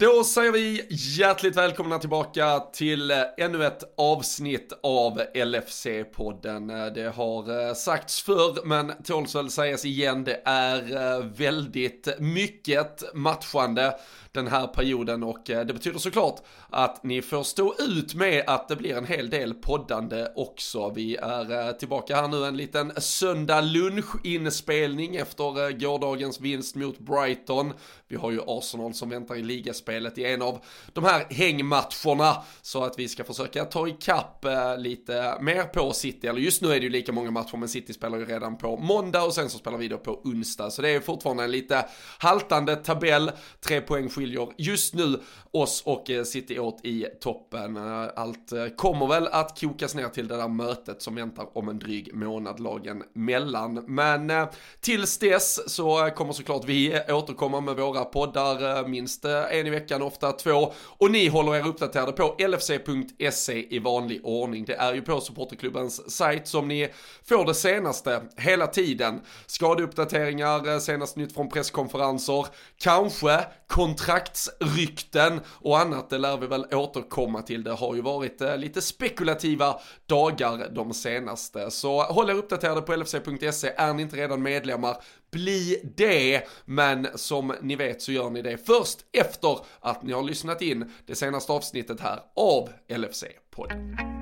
Då säger vi hjärtligt välkomna tillbaka till ännu ett avsnitt av LFC-podden. Det har eh, sagts förr, men tåls väl sägas igen, det är eh, väldigt mycket matchande den här perioden och eh, det betyder såklart att ni får stå ut med att det blir en hel del poddande också. Vi är tillbaka här nu en liten söndag lunch-inspelning efter gårdagens vinst mot Brighton. Vi har ju Arsenal som väntar i ligaspelet i en av de här hängmatcherna så att vi ska försöka ta ikapp eh, lite mer på City. Eller just nu är det ju lika många matcher men City spelar ju redan på måndag och sen så spelar vi då på onsdag. Så det är fortfarande en lite haltande tabell. Tre poäng skiljer just nu oss och eh, City åt i toppen. Eh, allt kommer väl att kokas ner till det där mötet som väntar om en dryg månad lagen mellan. Men tills dess så kommer såklart vi återkomma med våra poddar eh, minst eh, en i veckan, ofta två. Och ni håller er uppdaterade på lfc.se i vanlig ordning. Det är ju på supporterklubbens sajt som ni får det senaste hela tiden. Skadeuppdateringar, eh, senast nytt från presskonferenser, kanske kontraktsrykten och annat, det lär vi väl återkomma till. Det har ju varit lite spekulativa dagar de senaste. Så håll er uppdaterade på lfc.se, är ni inte redan medlemmar, bli det. Men som ni vet så gör ni det först efter att ni har lyssnat in det senaste avsnittet här av LFC-podden.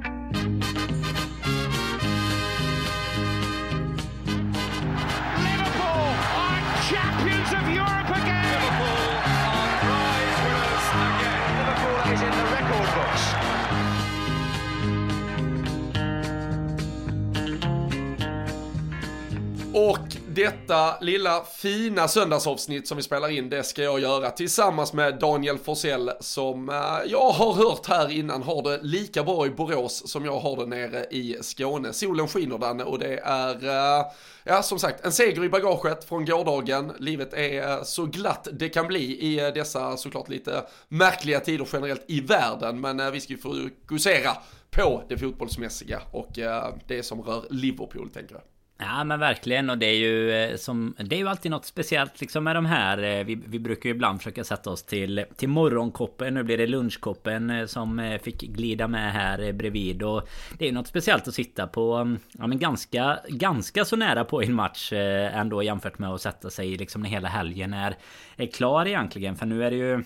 Detta lilla fina söndagsavsnitt som vi spelar in, det ska jag göra tillsammans med Daniel Forsell som eh, jag har hört här innan har det lika bra i Borås som jag har det nere i Skåne. Solen skiner där och det är, eh, ja som sagt, en seger i bagaget från gårdagen. Livet är eh, så glatt det kan bli i dessa såklart lite märkliga tider generellt i världen, men vi ska ju fokusera på det fotbollsmässiga och det som rör Liverpool tänker jag. Ja men verkligen. Och det är ju eh, som Det är ju alltid något speciellt liksom med de här eh, Vi, vi brukar ju ibland försöka sätta oss till Till morgonkoppen. Nu blir det lunchkoppen eh, Som fick glida med här bredvid. Och Det är ju något speciellt att sitta på mm, Ja men ganska Ganska så nära på en match Ändå jämfört med att sätta sig liksom när hela helgen är Är klar egentligen. För nu är det ju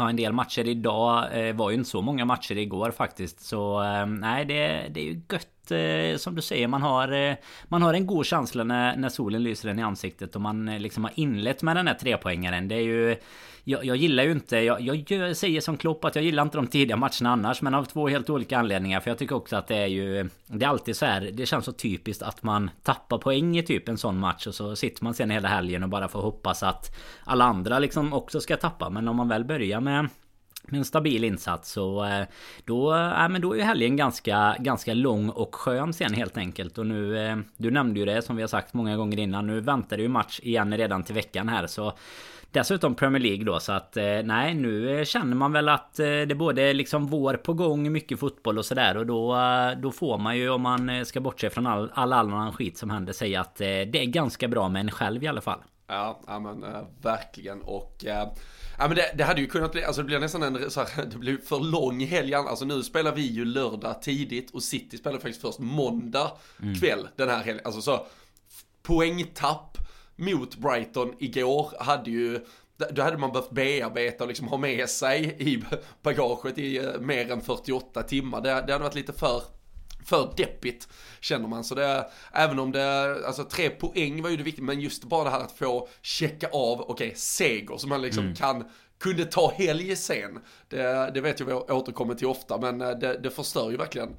Ja, en del matcher idag eh, var ju inte så många matcher igår faktiskt. Så eh, nej, det, det är ju gött eh, som du säger, man har, eh, man har en god känsla när, när solen lyser en i ansiktet och man eh, liksom har inlett med den här trepoängaren. Det är ju... Jag, jag gillar ju inte, jag, jag, säger som Klopp att jag gillar inte de tidiga matcherna annars Men av två helt olika anledningar. För jag tycker också att det är ju Det är alltid så här Det känns så typiskt att man tappar poäng i typ en sån match Och så sitter man sen hela helgen och bara får hoppas att Alla andra liksom också ska tappa. Men om man väl börjar med med en stabil insats så eh, då, ja, men då är ju helgen ganska, ganska lång och skön sen helt enkelt. Och nu, eh, du nämnde ju det som vi har sagt många gånger innan. Nu väntar det ju match igen redan till veckan här så Dessutom Premier League då så att nej nu känner man väl att det är både liksom vår på gång mycket fotboll och sådär och då Då får man ju om man ska bortse från all, all annan skit som händer säga att det är ganska bra med en själv i alla fall. Ja, ja men äh, verkligen och äh Ja men det, det, hade ju kunnat bli, alltså det blir nästan en, så här, det blir för lång helg. Alltså nu spelar vi ju lördag tidigt och City spelar faktiskt först måndag mm. kväll den här helgen. Alltså så, poängtapp mot Brighton igår hade ju, då hade man behövt bearbeta och liksom ha med sig i bagaget i eh, mer än 48 timmar. Det, det hade varit lite för för deppigt känner man. Så det, även om det, alltså tre poäng var ju det viktiga, men just bara det här att få checka av, okej, okay, seger, så man liksom mm. kan kunde ta helg sen. Det, det vet jag vi återkommer till ofta, men eh, det, det förstör ju verkligen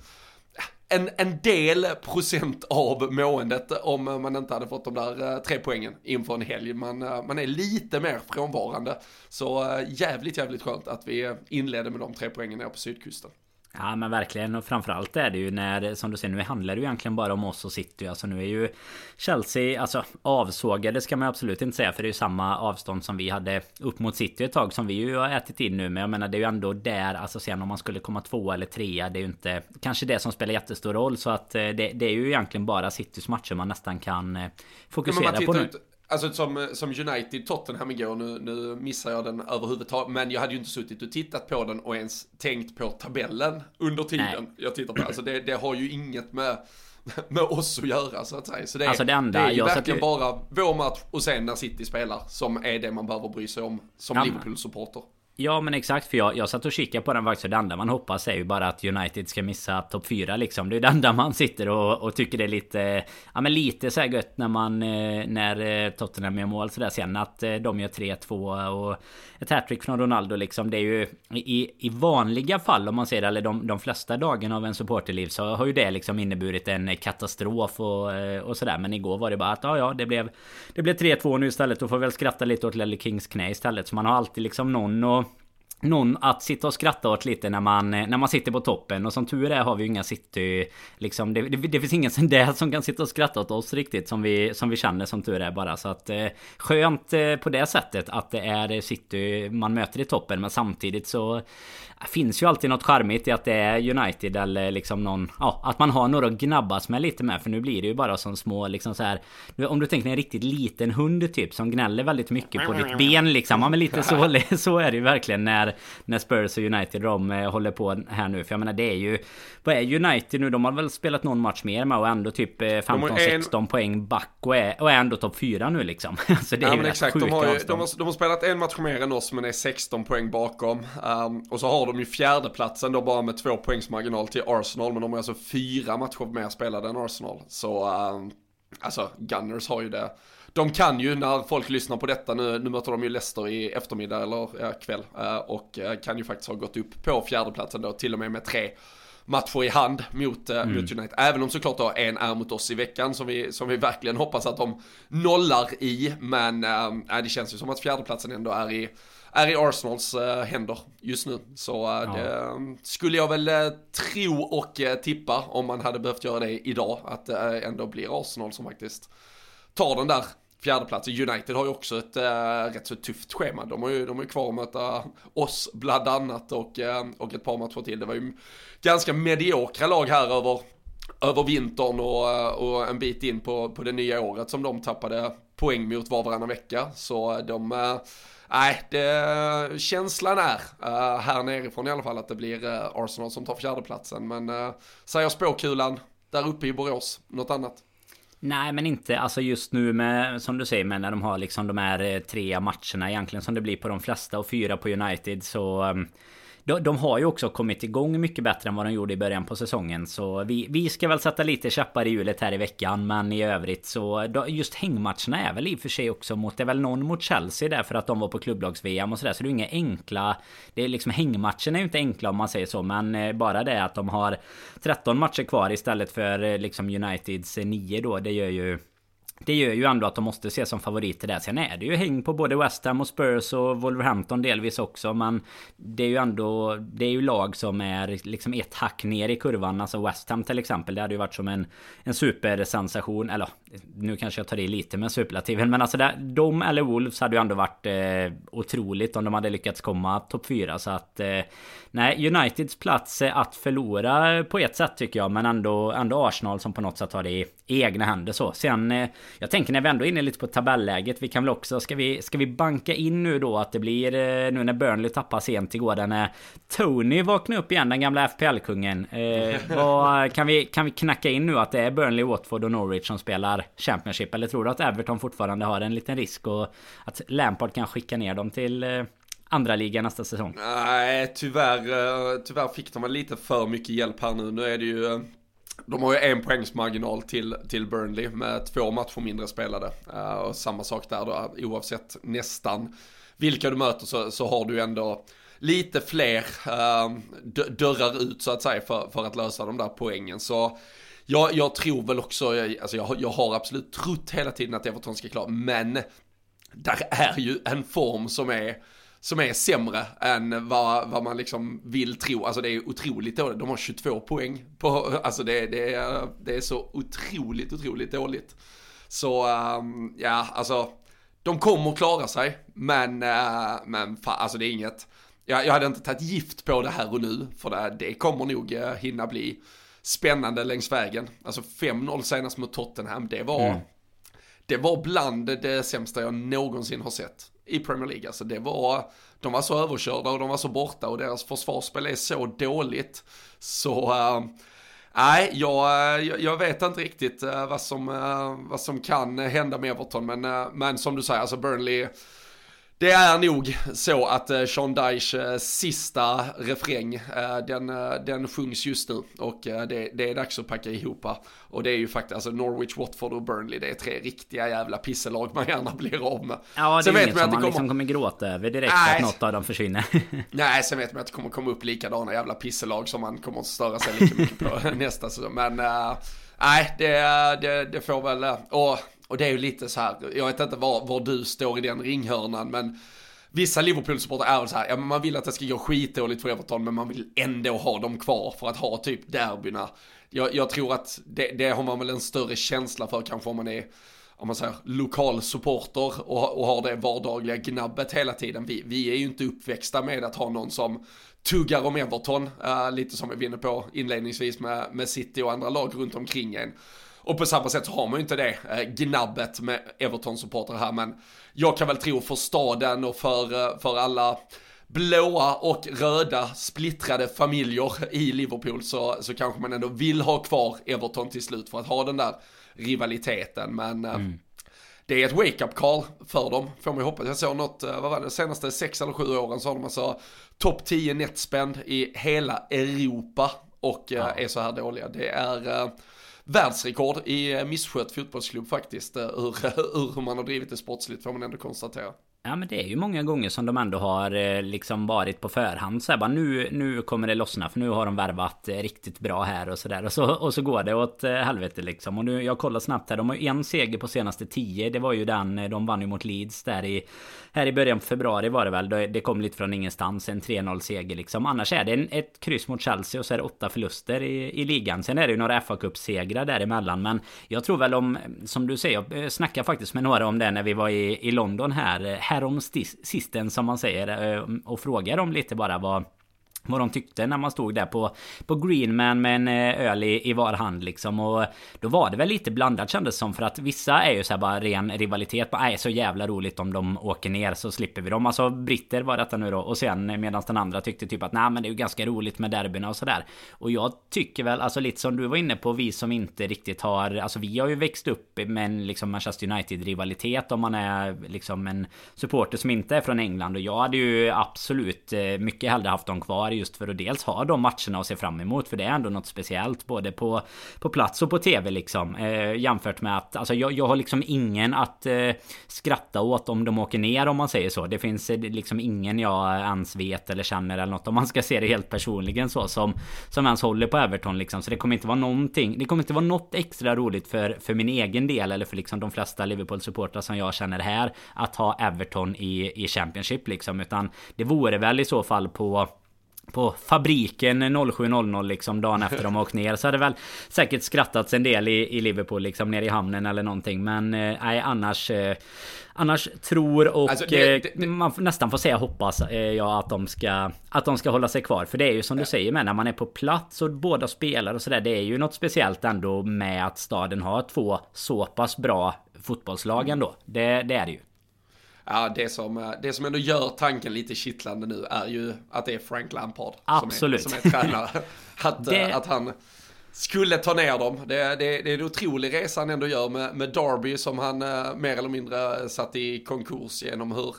en, en del procent av måendet om man inte hade fått de där eh, tre poängen inför en helg. Man, eh, man är lite mer frånvarande. Så jävligt, jävligt skönt att vi inledde med de tre poängen nere på sydkusten. Ja men verkligen. Och framförallt är det ju när som du säger nu handlar det ju egentligen bara om oss och City. Alltså nu är ju Chelsea alltså avsågade ska man absolut inte säga för det är ju samma avstånd som vi hade upp mot City ett tag som vi ju har ätit in nu men jag menar det är ju ändå där alltså sen om man skulle komma två eller trea det är ju inte kanske det som spelar jättestor roll. Så att eh, det, det är ju egentligen bara Citys matcher man nästan kan eh, fokusera på nu. Ut Alltså som, som United Tottenham igår, nu, nu missar jag den överhuvudtaget, men jag hade ju inte suttit och tittat på den och ens tänkt på tabellen under tiden Nej. jag tittar på Alltså det, det har ju inget med med oss att göra så att säga. Så det, alltså det, enda, det är ju verkligen ju... bara vår match och sen när City spelar som är det man behöver bry sig om som ja, Liverpool-supporter. Ja men exakt för jag, jag satt och kikade på den faktiskt det enda man hoppas är ju bara att United ska missa topp 4 liksom. Det är det enda man sitter och, och tycker det är lite Ja men lite så gött när man eh, När eh, Tottenham gör mål sådär sen att eh, de gör 3-2 och Ett hattrick från Ronaldo liksom. Det är ju i, i vanliga fall om man ser det eller de, de flesta dagarna av en supporterliv så har ju det liksom inneburit en katastrof och, och sådär. Men igår var det bara att ja ja det blev Det blev 3-2 nu istället Då får vi väl skratta lite åt Lelle Kings knä istället. Så man har alltid liksom någon och någon att sitta och skratta åt lite när man, eh, när man sitter på toppen. Och som tur är har vi ju inga city... Liksom, det, det, det finns ingen som där som kan sitta och skratta åt oss riktigt. Som vi, som vi känner som tur är bara. Så att eh, skönt eh, på det sättet att det är city man möter i toppen. Men samtidigt så finns ju alltid något charmigt i att det är United eller liksom någon... Ja, att man har några att gnabbas med lite med. För nu blir det ju bara som små liksom så här... Om du tänker en riktigt liten hund typ som gnäller väldigt mycket på ditt ben liksom. Ja men lite så, så är det ju verkligen när, när Spurs och United de eh, håller på här nu. För jag menar det är ju... Vad är United nu? De har väl spelat någon match mer med och ändå typ 15-16 en... poäng back och är, och är ändå topp 4 nu liksom. så det är ja, ju men exakt. De har, ju, de, har, de har spelat en match mer än oss men är 16 poäng bakom. Um, och så har de de ju fjärdeplatsen då bara med två poängs marginal till Arsenal. Men de har alltså fyra matcher mer spelade än Arsenal. Så um, alltså Gunners har ju det. De kan ju när folk lyssnar på detta nu, nu möter de ju Leicester i eftermiddag eller ja, kväll. Uh, och uh, kan ju faktiskt ha gått upp på fjärdeplatsen då till och med med tre matcher i hand mot, uh, mm. mot United. Även om såklart då en är mot oss i veckan som vi, som vi verkligen hoppas att de nollar i. Men äh, det känns ju som att fjärdeplatsen ändå är i är i Arsenals äh, händer just nu. Så äh, ja. det äh, skulle jag väl tro och tippa om man hade behövt göra det idag. Att det ändå blir Arsenal som faktiskt tar den där fjärdeplatsen. United har ju också ett äh, rätt så tufft schema. De har ju, de har ju kvar att möta oss bland annat och, äh, och ett par matcher till. Det var ju ganska mediokra lag här över, över vintern och, eh, och en bit in på, på det nya året som de tappade poäng mot var varannan vecka. Så de äh, Nej, det, känslan är uh, här nerifrån i alla fall att det blir uh, Arsenal som tar fjärdeplatsen. Men uh, säger spåkulan där uppe i Borås, något annat? Nej men inte alltså just nu med som du säger med när de har liksom de här eh, tre matcherna egentligen som det blir på de flesta och fyra på United så um, de, de har ju också kommit igång mycket bättre än vad de gjorde i början på säsongen. Så vi, vi ska väl sätta lite käppar i hjulet här i veckan. Men i övrigt så just hängmatcherna är väl i och för sig också mot, det är väl någon mot Chelsea där för att de var på klubblags-VM och sådär. Så det är inga enkla, det är liksom hängmatcherna är ju inte enkla om man säger så. Men eh, bara det att de har 13 matcher kvar istället för eh, liksom Uniteds 9 då. Det gör ju det gör ju ändå att de måste ses som favoriter där. Sen är det ju häng på både West Ham och Spurs och Wolverhampton delvis också. Men det är ju ändå... Det är ju lag som är liksom ett hack ner i kurvan. Alltså West Ham till exempel. Det hade ju varit som en, en supersensation. Eller nu kanske jag tar i lite med superlativen. Men alltså där, de eller Wolves hade ju ändå varit eh, otroligt om de hade lyckats komma topp 4. Så att... Eh, nej, Uniteds plats att förlora på ett sätt tycker jag. Men ändå, ändå Arsenal som på något sätt har det i egna händer så. Sen... Eh, jag tänker när vi ändå är inne lite på tabelläget. Vi kan väl också, ska vi, ska vi banka in nu då att det blir eh, nu när Burnley tappar sent igår. Där när Tony vaknar upp igen, den gamla FPL-kungen. Eh, kan, vi, kan vi knacka in nu att det är Burnley, Watford och Norwich som spelar Championship? Eller tror du att Everton fortfarande har en liten risk och att Lampard kan skicka ner dem till eh, andra liga nästa säsong? Nej, tyvärr, eh, tyvärr fick de lite för mycket hjälp här nu. Nu är det ju de har ju en poängs marginal till, till Burnley med två matcher mindre spelade. Uh, och samma sak där då, oavsett nästan vilka du möter så, så har du ändå lite fler uh, dörrar ut så att säga för, för att lösa de där poängen. Så jag, jag tror väl också, alltså jag, jag har absolut trott hela tiden att Everton ska klara, men där är ju en form som är som är sämre än vad, vad man liksom vill tro. Alltså det är otroligt dåligt. De har 22 poäng på, alltså det, det, är, det är så otroligt, otroligt dåligt. Så um, ja, alltså de kommer klara sig, men, uh, men fa, alltså det är inget, jag, jag hade inte tagit gift på det här och nu, för det, det kommer nog uh, hinna bli spännande längs vägen. Alltså 5-0 senast mot Tottenham, det var, mm det var bland det sämsta jag någonsin har sett i Premier League. Alltså det var, de var så överkörda och de var så borta och deras försvarsspel är så dåligt. Så, äh, nej, eh, jag, jag vet inte riktigt eh, vad, som, vad som kan hända med Everton, men, men som du säger, alltså Burnley det är nog så att eh, Sean Dyche eh, sista refräng, eh, den, den sjungs just nu och det, det, är dags att packa ihop. Och det är ju faktiskt, alltså Norwich, Watford och Burnley, det är tre riktiga jävla pisselag man gärna blir av med. Ja, det sen är inget som man kommer... liksom kommer gråta över direkt Nej. att något av dem försvinner. Nej, sen vet man att det kommer komma upp likadana jävla pisselag som man kommer att störa sig lika mycket på nästa säsong. Men nej, det, det, det får väl, och och det är ju lite så här, jag vet inte var, var du står i den ringhörnan, men Vissa Liverpool-supportrar är väl så här, ja man vill att det ska gå skitdåligt för Everton, men man vill ändå ha dem kvar för att ha typ derbyna. Jag, jag tror att det, det, har man väl en större känsla för kanske om man är, om man säger lokal supporter och, och har det vardagliga gnabbet hela tiden. Vi, vi är ju inte uppväxta med att ha någon som tuggar om Everton, äh, lite som vi var inne på inledningsvis med, med City och andra lag runt omkring en. Och på samma sätt så har man ju inte det eh, gnabbet med Everton-supportrar här, men jag kan väl tro för staden och för, eh, för alla blåa och röda splittrade familjer i Liverpool så, så kanske man ändå vill ha kvar Everton till slut för att ha den där rivaliteten. Men eh, mm. det är ett wake-up call för dem, får man ju hoppas. Jag såg något, vad var det, de senaste sex eller sju åren så har de alltså topp 10 netspend i hela Europa och ja. är så här dåliga. Det är världsrekord i eh, misskött fotbollsklubb faktiskt. Eh, ur, ur hur man har drivit det sportsligt får man ändå konstatera. Ja men det är ju många gånger som de ändå har eh, liksom varit på förhand så här, bara, nu, nu kommer det lossna för nu har de värvat eh, riktigt bra här och sådär och så, och så går det åt eh, helvete liksom och nu jag kollar snabbt här de har ju en seger på senaste tio det var ju den de vann ju mot Leeds där i här i början på februari var det väl. Det kom lite från ingenstans. En 3-0 seger liksom. Annars är det en, ett kryss mot Chelsea och så är det åtta förluster i, i ligan. Sen är det ju några fa segrar däremellan. Men jag tror väl om, som du säger, jag snackade faktiskt med några om det när vi var i, i London här. Härom sisten som man säger. Eh, och frågar dem lite bara vad vad de tyckte när man stod där på, på Greenman med en eh, öl i, i var hand liksom. Och då var det väl lite blandat kändes som. För att vissa är ju så här bara ren rivalitet. Nej, så jävla roligt om de åker ner så slipper vi dem. Alltså britter var detta nu då. Och sen eh, medan den andra tyckte typ att nej men det är ju ganska roligt med derbyna och sådär. Och jag tycker väl, alltså lite som du var inne på, vi som inte riktigt har... Alltså vi har ju växt upp med en liksom Manchester United-rivalitet om man är liksom en supporter som inte är från England. Och jag hade ju absolut eh, mycket hellre haft dem kvar just för att dels ha de matcherna att se fram emot. För det är ändå något speciellt både på, på plats och på tv liksom. Eh, jämfört med att, alltså jag, jag har liksom ingen att eh, skratta åt om de åker ner om man säger så. Det finns eh, liksom ingen jag ens vet eller känner eller något om man ska se det helt personligen så som, som ens håller på Everton liksom. Så det kommer inte vara någonting. Det kommer inte vara något extra roligt för, för min egen del eller för liksom de flesta Liverpool-supportrar som jag känner här att ha Everton i, i Championship liksom. Utan det vore väl i så fall på på fabriken 07.00 liksom dagen efter de åkt ner så hade väl säkert skrattats en del i, i Liverpool liksom nere i hamnen eller någonting. Men eh, nej annars eh, Annars tror och alltså det, eh, det, man nästan får säga hoppas eh, jag att de ska Att de ska hålla sig kvar. För det är ju som ja. du säger med när man är på plats och båda spelar och sådär Det är ju något speciellt ändå med att staden har två så pass bra fotbollslag ändå. Det, det är det ju Ja, det som, eh, det som ändå gör tanken lite kittlande nu är ju att det är Frank Lampard Absolut. Som, är, som är tränare. Att, det... att han skulle ta ner dem. Det, det, det är en otrolig resa han ändå gör med, med Derby som han eh, mer eller mindre satt i konkurs genom hur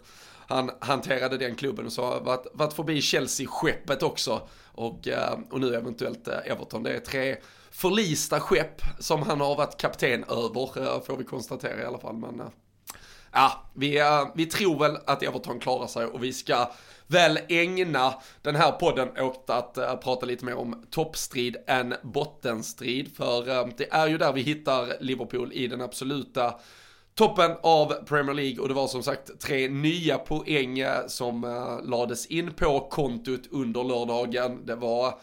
han hanterade den klubben och så har varit, varit förbi Chelsea-skeppet också. Och, eh, och nu eventuellt Everton. Det är tre förlista skepp som han har varit kapten över, får vi konstatera i alla fall. Men ja, vi, eh, vi tror väl att Everton klarar sig och vi ska väl ägna den här podden åt att uh, prata lite mer om toppstrid än bottenstrid. För uh, det är ju där vi hittar Liverpool i den absoluta toppen av Premier League och det var som sagt tre nya poäng som uh, lades in på kontot under lördagen. Det var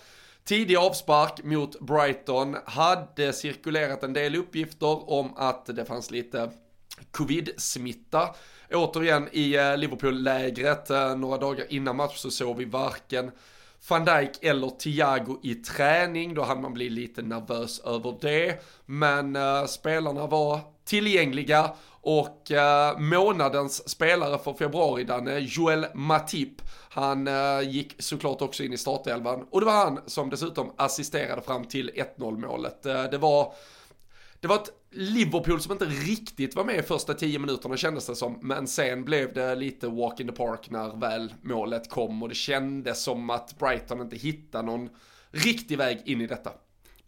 tidig avspark mot Brighton, hade cirkulerat en del uppgifter om att det fanns lite covid-smitta. Återigen i eh, Liverpool-lägret, eh, några dagar innan match så såg vi varken van Dijk eller Thiago i träning, då hann man bli lite nervös över det. Men uh, spelarna var tillgängliga och uh, månadens spelare för februari, Danne, Joel Matip. Han uh, gick såklart också in i startelvan och det var han som dessutom assisterade fram till 1-0 målet. Uh, det var det var ett Liverpool som inte riktigt var med i första tio minuterna kändes det som, men sen blev det lite walk in the park när väl målet kom och det kändes som att Brighton inte hittade någon riktig väg in i detta.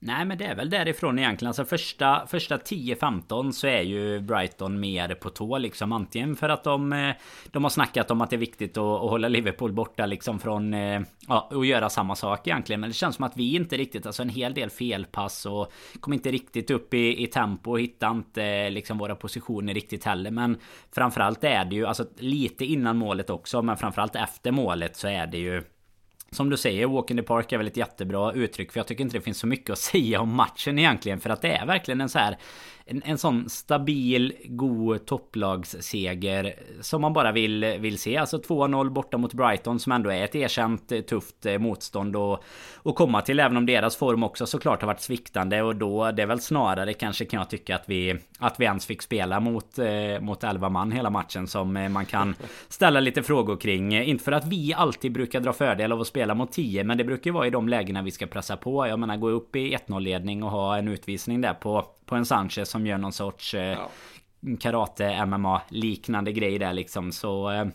Nej men det är väl därifrån egentligen. Alltså första, första 10-15 så är ju Brighton mer på tå liksom. Antingen för att de, eh, de har snackat om att det är viktigt att, att hålla Liverpool borta liksom från... Eh, ja, och göra samma sak egentligen. Men det känns som att vi inte riktigt... Alltså en hel del felpass och kom inte riktigt upp i, i tempo och hittade inte eh, liksom våra positioner riktigt heller. Men framförallt är det ju... Alltså lite innan målet också. Men framförallt efter målet så är det ju... Som du säger, Walk in the Park är väl ett jättebra uttryck för jag tycker inte det finns så mycket att säga om matchen egentligen för att det är verkligen en så här en, en sån stabil, god topplagsseger som man bara vill, vill se. Alltså 2-0 borta mot Brighton som ändå är ett erkänt tufft motstånd och, och komma till. Även om deras form också såklart har varit sviktande och då det är väl snarare kanske kan jag tycka att vi att vi ens fick spela mot, eh, mot 11 man hela matchen som eh, man kan ställa lite frågor kring. Inte för att vi alltid brukar dra fördel av att spela mot 10 men det brukar ju vara i de lägena vi ska pressa på. Jag menar gå upp i 1-0 ledning och ha en utvisning där på på en Sanchez som gör någon sorts eh, ja. karate MMA liknande grej där liksom. Så eh,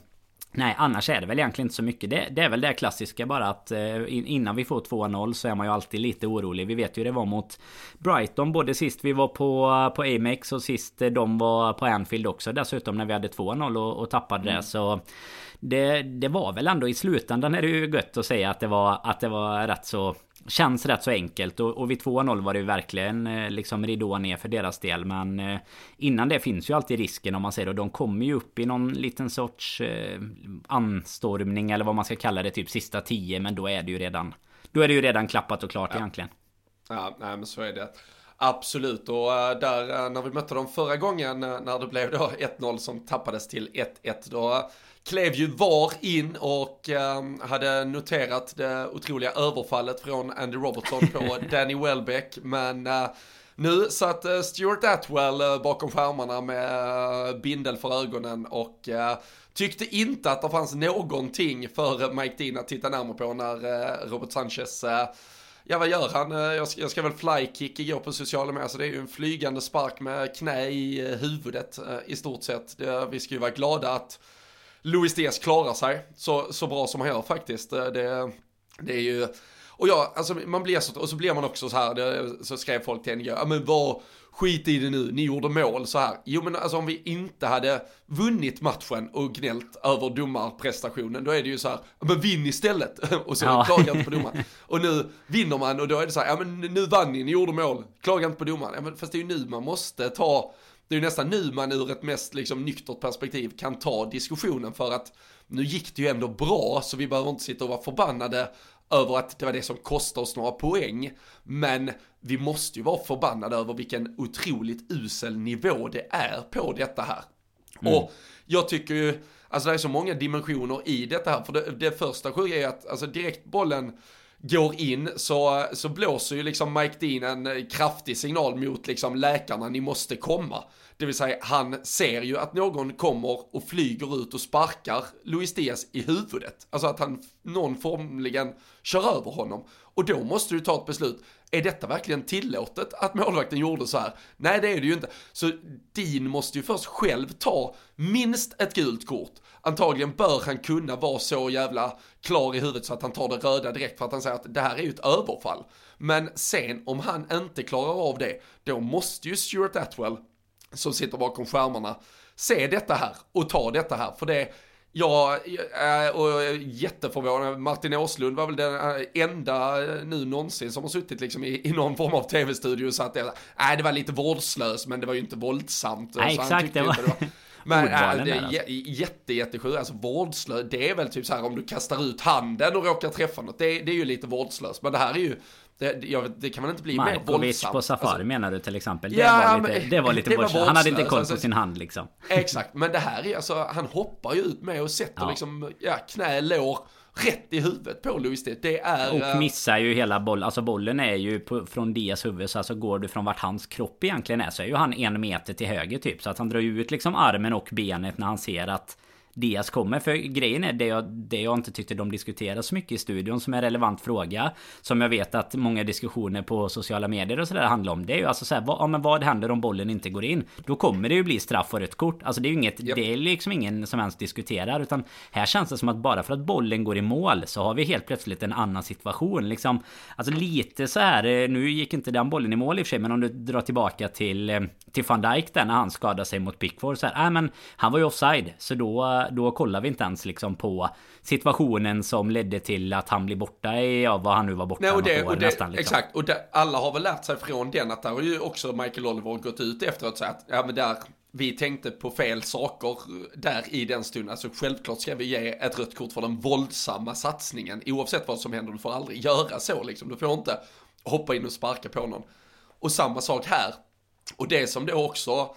Nej annars är det väl egentligen inte så mycket. Det, det är väl det klassiska bara att eh, innan vi får 2-0 så är man ju alltid lite orolig. Vi vet ju det var mot Brighton både sist vi var på, på Amex och sist de var på Anfield också. Dessutom när vi hade 2-0 och, och tappade mm. det så det, det var väl ändå i slutändan är det ju gött att säga att det var, att det var rätt så Känns rätt så enkelt. Och, och vid 2-0 var det ju verkligen eh, liksom ridå ner för deras del. Men eh, Innan det finns ju alltid risken om man säger och de kommer ju upp i någon liten sorts eh, anstormning eller vad man ska kalla det typ sista 10 men då är det ju redan Då är det ju redan klappat och klart ja. egentligen. Ja, nej men så är det. Absolut, och där när vi mötte dem förra gången när det blev då 1-0 som tappades till 1-1 då klev ju VAR in och eh, hade noterat det otroliga överfallet från Andy Robertson på Danny Welbeck. Men eh, nu satt eh, Stuart Atwell eh, bakom skärmarna med bindel för ögonen och tyckte inte att det fanns någonting för Mike Dean att titta närmare på när Robert Sanchez Ja vad gör han? Jag ska, jag ska väl flykick igår på sociala medier så det är ju en flygande spark med knä i huvudet i stort sett. Vi ska ju vara glada att Louis Diaz klarar sig så, så bra som han gör faktiskt. Eh, det, det är ju, och ja, alltså man blir så, och så blir man också så här, det, så skrev folk till en, ja men vad, skit i det nu, ni gjorde mål så här. Jo men alltså om vi inte hade vunnit matchen och gnällt över domarprestationen, då är det ju så här, men vinn istället. och så ja. klagar inte på domaren. Och nu vinner man och då är det så här, ja men nu vann ni, ni gjorde mål, klaga inte på domaren. Ja, men fast det är ju nu man måste ta det är ju nästan nu man ur ett mest liksom nyktert perspektiv kan ta diskussionen för att nu gick det ju ändå bra så vi behöver inte sitta och vara förbannade över att det var det som kostade oss några poäng. Men vi måste ju vara förbannade över vilken otroligt usel nivå det är på detta här. Mm. Och jag tycker ju, alltså det är så många dimensioner i detta här. För det, det första sjuka är att, alltså direkt bollen går in så, så blåser ju liksom Mike Dean en eh, kraftig signal mot liksom läkarna, ni måste komma. Det vill säga han ser ju att någon kommer och flyger ut och sparkar Luis Diaz i huvudet. Alltså att han någon formligen kör över honom. Och då måste du ta ett beslut. Är detta verkligen tillåtet att målvakten gjorde så här? Nej det är det ju inte. Så Dean måste ju först själv ta minst ett gult kort. Antagligen bör han kunna vara så jävla klar i huvudet så att han tar det röda direkt för att han säger att det här är ju ett överfall. Men sen om han inte klarar av det, då måste ju Stuart Atwell som sitter bakom skärmarna se detta här och ta detta här. För det, jag är och jätteförvånad. Martin Åslund var väl den äh, enda nu någonsin som har suttit liksom i, i någon form av tv-studio och sagt det. Nej, det var lite vårdslöst, men det var ju inte våldsamt. Nej, exakt. Det var... det var... Men äh, det är jätte, jättesjukt. Alltså vårdslöst, det är väl typ så här om du kastar ut handen och råkar träffa något. Det, det är ju lite vårdslöst. Men det här är ju det, jag, det kan man inte bli Markovic mer våldsamt. på Safari alltså, menar du till exempel? Det ja, var lite, det var lite det var Han hade inte koll på alltså, sin hand liksom. Exakt, men det här är alltså, han hoppar ju ut med och sätter ja. liksom, ja, knä, lår rätt i huvudet på Luis Diaz. Det är... Och eh, missar ju hela bollen. Alltså bollen är ju på, från Diaz huvud. Så alltså går du från vart hans kropp egentligen är så är ju han en meter till höger typ. Så att han drar ut liksom armen och benet när han ser att Diaz kommer. För grejen är det jag, det jag inte tyckte de diskuterade så mycket i studion som är relevant fråga. Som jag vet att många diskussioner på sociala medier och sådär handlar om. Det är ju alltså såhär, vad, ja, men vad händer om bollen inte går in? Då kommer det ju bli straff och rött kort. Alltså det är ju inget, yep. det är liksom ingen som ens diskuterar. Utan här känns det som att bara för att bollen går i mål så har vi helt plötsligt en annan situation. Liksom, alltså lite så här, eh, nu gick inte den bollen i mål i och för sig, men om du drar tillbaka till, eh, till van Dijk där när han skadade sig mot Pickford. Så här, äh, men han var ju offside. Så då då kollar vi inte ens liksom på situationen som ledde till att han blir borta i, ja vad han nu var borta Nej, och det, år, och det, nästan. Liksom. Exakt, och det, alla har väl lärt sig från den att där har ju också Michael Oliver gått ut efteråt sagt att ja men där vi tänkte på fel saker där i den stunden. Alltså självklart ska vi ge ett rött kort för den våldsamma satsningen. Oavsett vad som händer, du får aldrig göra så liksom. Du får inte hoppa in och sparka på någon. Och samma sak här. Och det som då också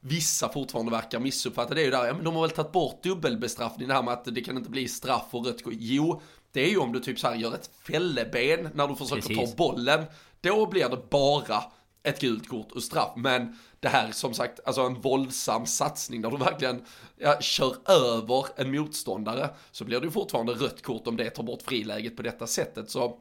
vissa fortfarande verkar missuppfatta det är ju där, ja men de har väl tagit bort dubbelbestraffning, det här med att det kan inte bli straff och rött kort. Jo, det är ju om du typ så här gör ett fälleben när du försöker Precis. ta bollen. Då blir det bara ett gult kort och straff. Men det här som sagt, alltså en våldsam satsning där du verkligen ja, kör över en motståndare. Så blir det ju fortfarande rött kort om det tar bort friläget på detta sättet. Så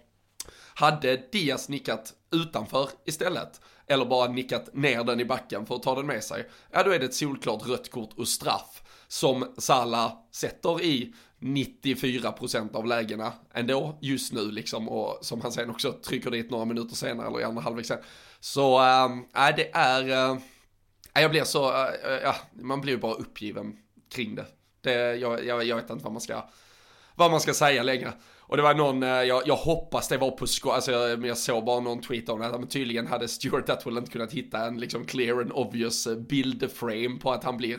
hade Diaz nickat utanför istället, eller bara nickat ner den i backen för att ta den med sig, ja då är det ett solklart rött kort och straff som Salah sätter i 94% av lägena ändå just nu liksom och som han sen också trycker dit några minuter senare eller i andra halvlek sen. Så äh, det är, äh, jag blir så, äh, ja, man blir ju bara uppgiven kring det. det jag, jag, jag vet inte vad man ska, vad man ska säga längre. Och det var någon, eh, jag, jag hoppas det var på skoj, alltså jag, jag såg bara någon tweet om det, men tydligen hade Stuart Atwell inte kunnat hitta en liksom clear and obvious eh, bildframe på att han blir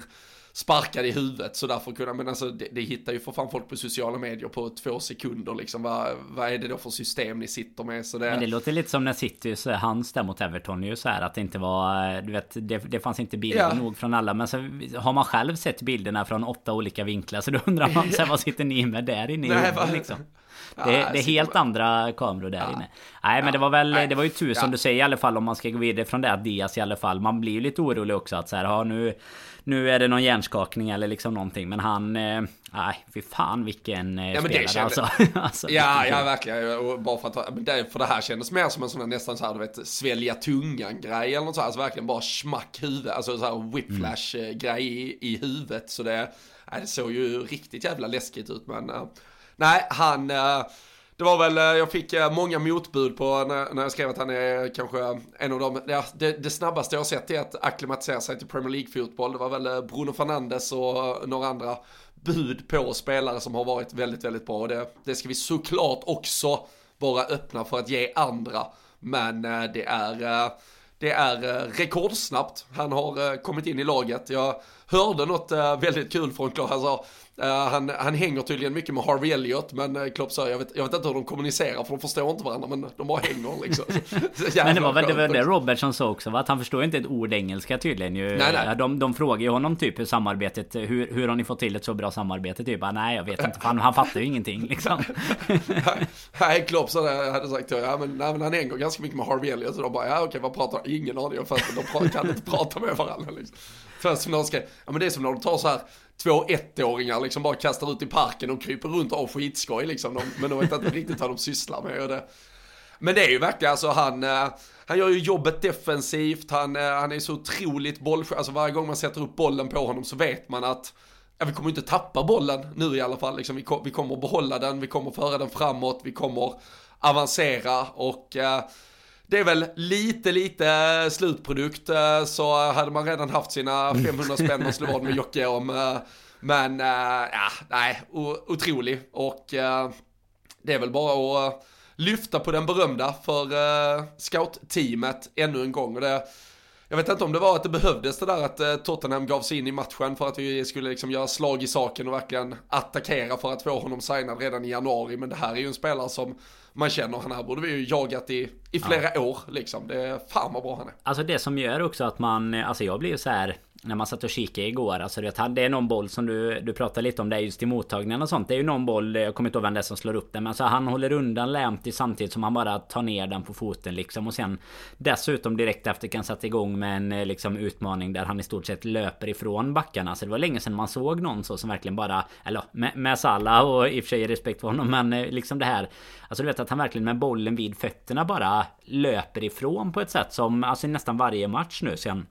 sparkad i huvudet så därför kunna, men alltså det, det hittar ju för fan folk på sociala medier på två sekunder liksom. Vad, vad är det då för system ni sitter med? Så det... Men det låter lite som när City, så hans där mot Everton ju så här att det inte var, du vet, det, det fanns inte bilder ja. nog från alla. Men så har man själv sett bilderna från åtta olika vinklar så då undrar man så här, vad sitter ni med där inne i Nej, liksom? Det, det är helt andra kameror där ja. inne. Nej men det var väl, det var ju tur som du säger i alla fall om man ska gå vidare från det att Diaz i alla fall. Man blir ju lite orolig också att så här, ja nu nu är det någon hjärnskakning eller liksom någonting. Men han... Eh, nej, fy fan vilken eh, ja, spelare kände... alltså. alltså. Ja, ja verkligen. Och bara för att... Det, för det här kändes mer som en sån här nästan så här, du vet, svälja tungan-grej eller något så här. Alltså verkligen bara smack huvud. Alltså så här whiplash-grej i, i huvudet. Så det... Nej, det såg ju riktigt jävla läskigt ut men... Nej, han... Eh, det var väl, eh, jag fick eh, många motbud på när, när jag skrev att han är kanske en av de, det, det snabbaste jag har sett är att acklimatisera sig till Premier League-fotboll. Det var väl Bruno Fernandes och några andra bud på spelare som har varit väldigt, väldigt bra. Och det, det ska vi såklart också vara öppna för att ge andra. Men det är, det är rekordsnabbt han har kommit in i laget. Jag hörde något väldigt kul från Klas, han sa han, han hänger tydligen mycket med Harvey Elliot, men uh, Klopp sa, jag vet, jag vet inte hur de kommunicerar för de förstår inte varandra, men de bara hänger liksom. men det var väl det, var det Robertson sa också, va? att han förstår inte ett ord engelska tydligen ju. Nej, nej. De, de frågar ju honom typ hur samarbetet, hur, hur har ni fått till ett så bra samarbete? Typ, nej jag vet inte, han, han fattar ju ingenting liksom. nej, Klopp det, hade sagt, ja men, nej, men han hänger ganska mycket med Harvey Elliot, så de bara, ja okej vad pratar, ingen aning, jag fattar, de kan inte prata med varandra liksom. Först ja men det är som när de tar så här två ettåringar liksom bara kastar ut i parken och kryper runt av skitskoj liksom. De, men de vet inte riktigt vad de sysslar med. Och det. Men det är ju verkligen alltså han, eh, han gör ju jobbet defensivt, han, eh, han är så otroligt bollskön. alltså varje gång man sätter upp bollen på honom så vet man att ja, vi kommer inte tappa bollen nu i alla fall, liksom, vi, vi kommer behålla den, vi kommer föra den framåt, vi kommer avancera och eh, det är väl lite, lite eh, slutprodukt. Eh, så hade man redan haft sina 500 spänn att slå vad med Jocke om. Eh, men, ja, nej, otrolig. Och det är väl bara att lyfta på den berömda för scout-teamet ännu en gång. Och det, jag vet inte om det var att det behövdes det där att Tottenham gav sig in i matchen för att vi skulle liksom göra slag i saken och verkligen attackera för att få honom signad redan i januari. Men det här är ju en spelare som man känner, han här borde vi ju jagat i, i flera ja. år liksom. Det är fan vad bra han är. Alltså det som gör också att man, alltså jag blir så här när man satt och kikade igår. Alltså det, det är någon boll som du, du pratade lite om där just i mottagningen och sånt. Det är ju någon boll, jag kommer inte ihåg vem det är som slår upp den. Men alltså han håller undan Lamptey samtidigt som han bara tar ner den på foten liksom. Och sen dessutom direkt efter kan sätta igång med en eh, liksom utmaning där han i stort sett löper ifrån backarna. Så det var länge sedan man såg någon så som verkligen bara, eller med, med Salah och i och för sig respekt för honom. Men eh, liksom det här. Alltså du vet att han verkligen med bollen vid fötterna bara löper ifrån på ett sätt som, alltså nästan varje match nu sen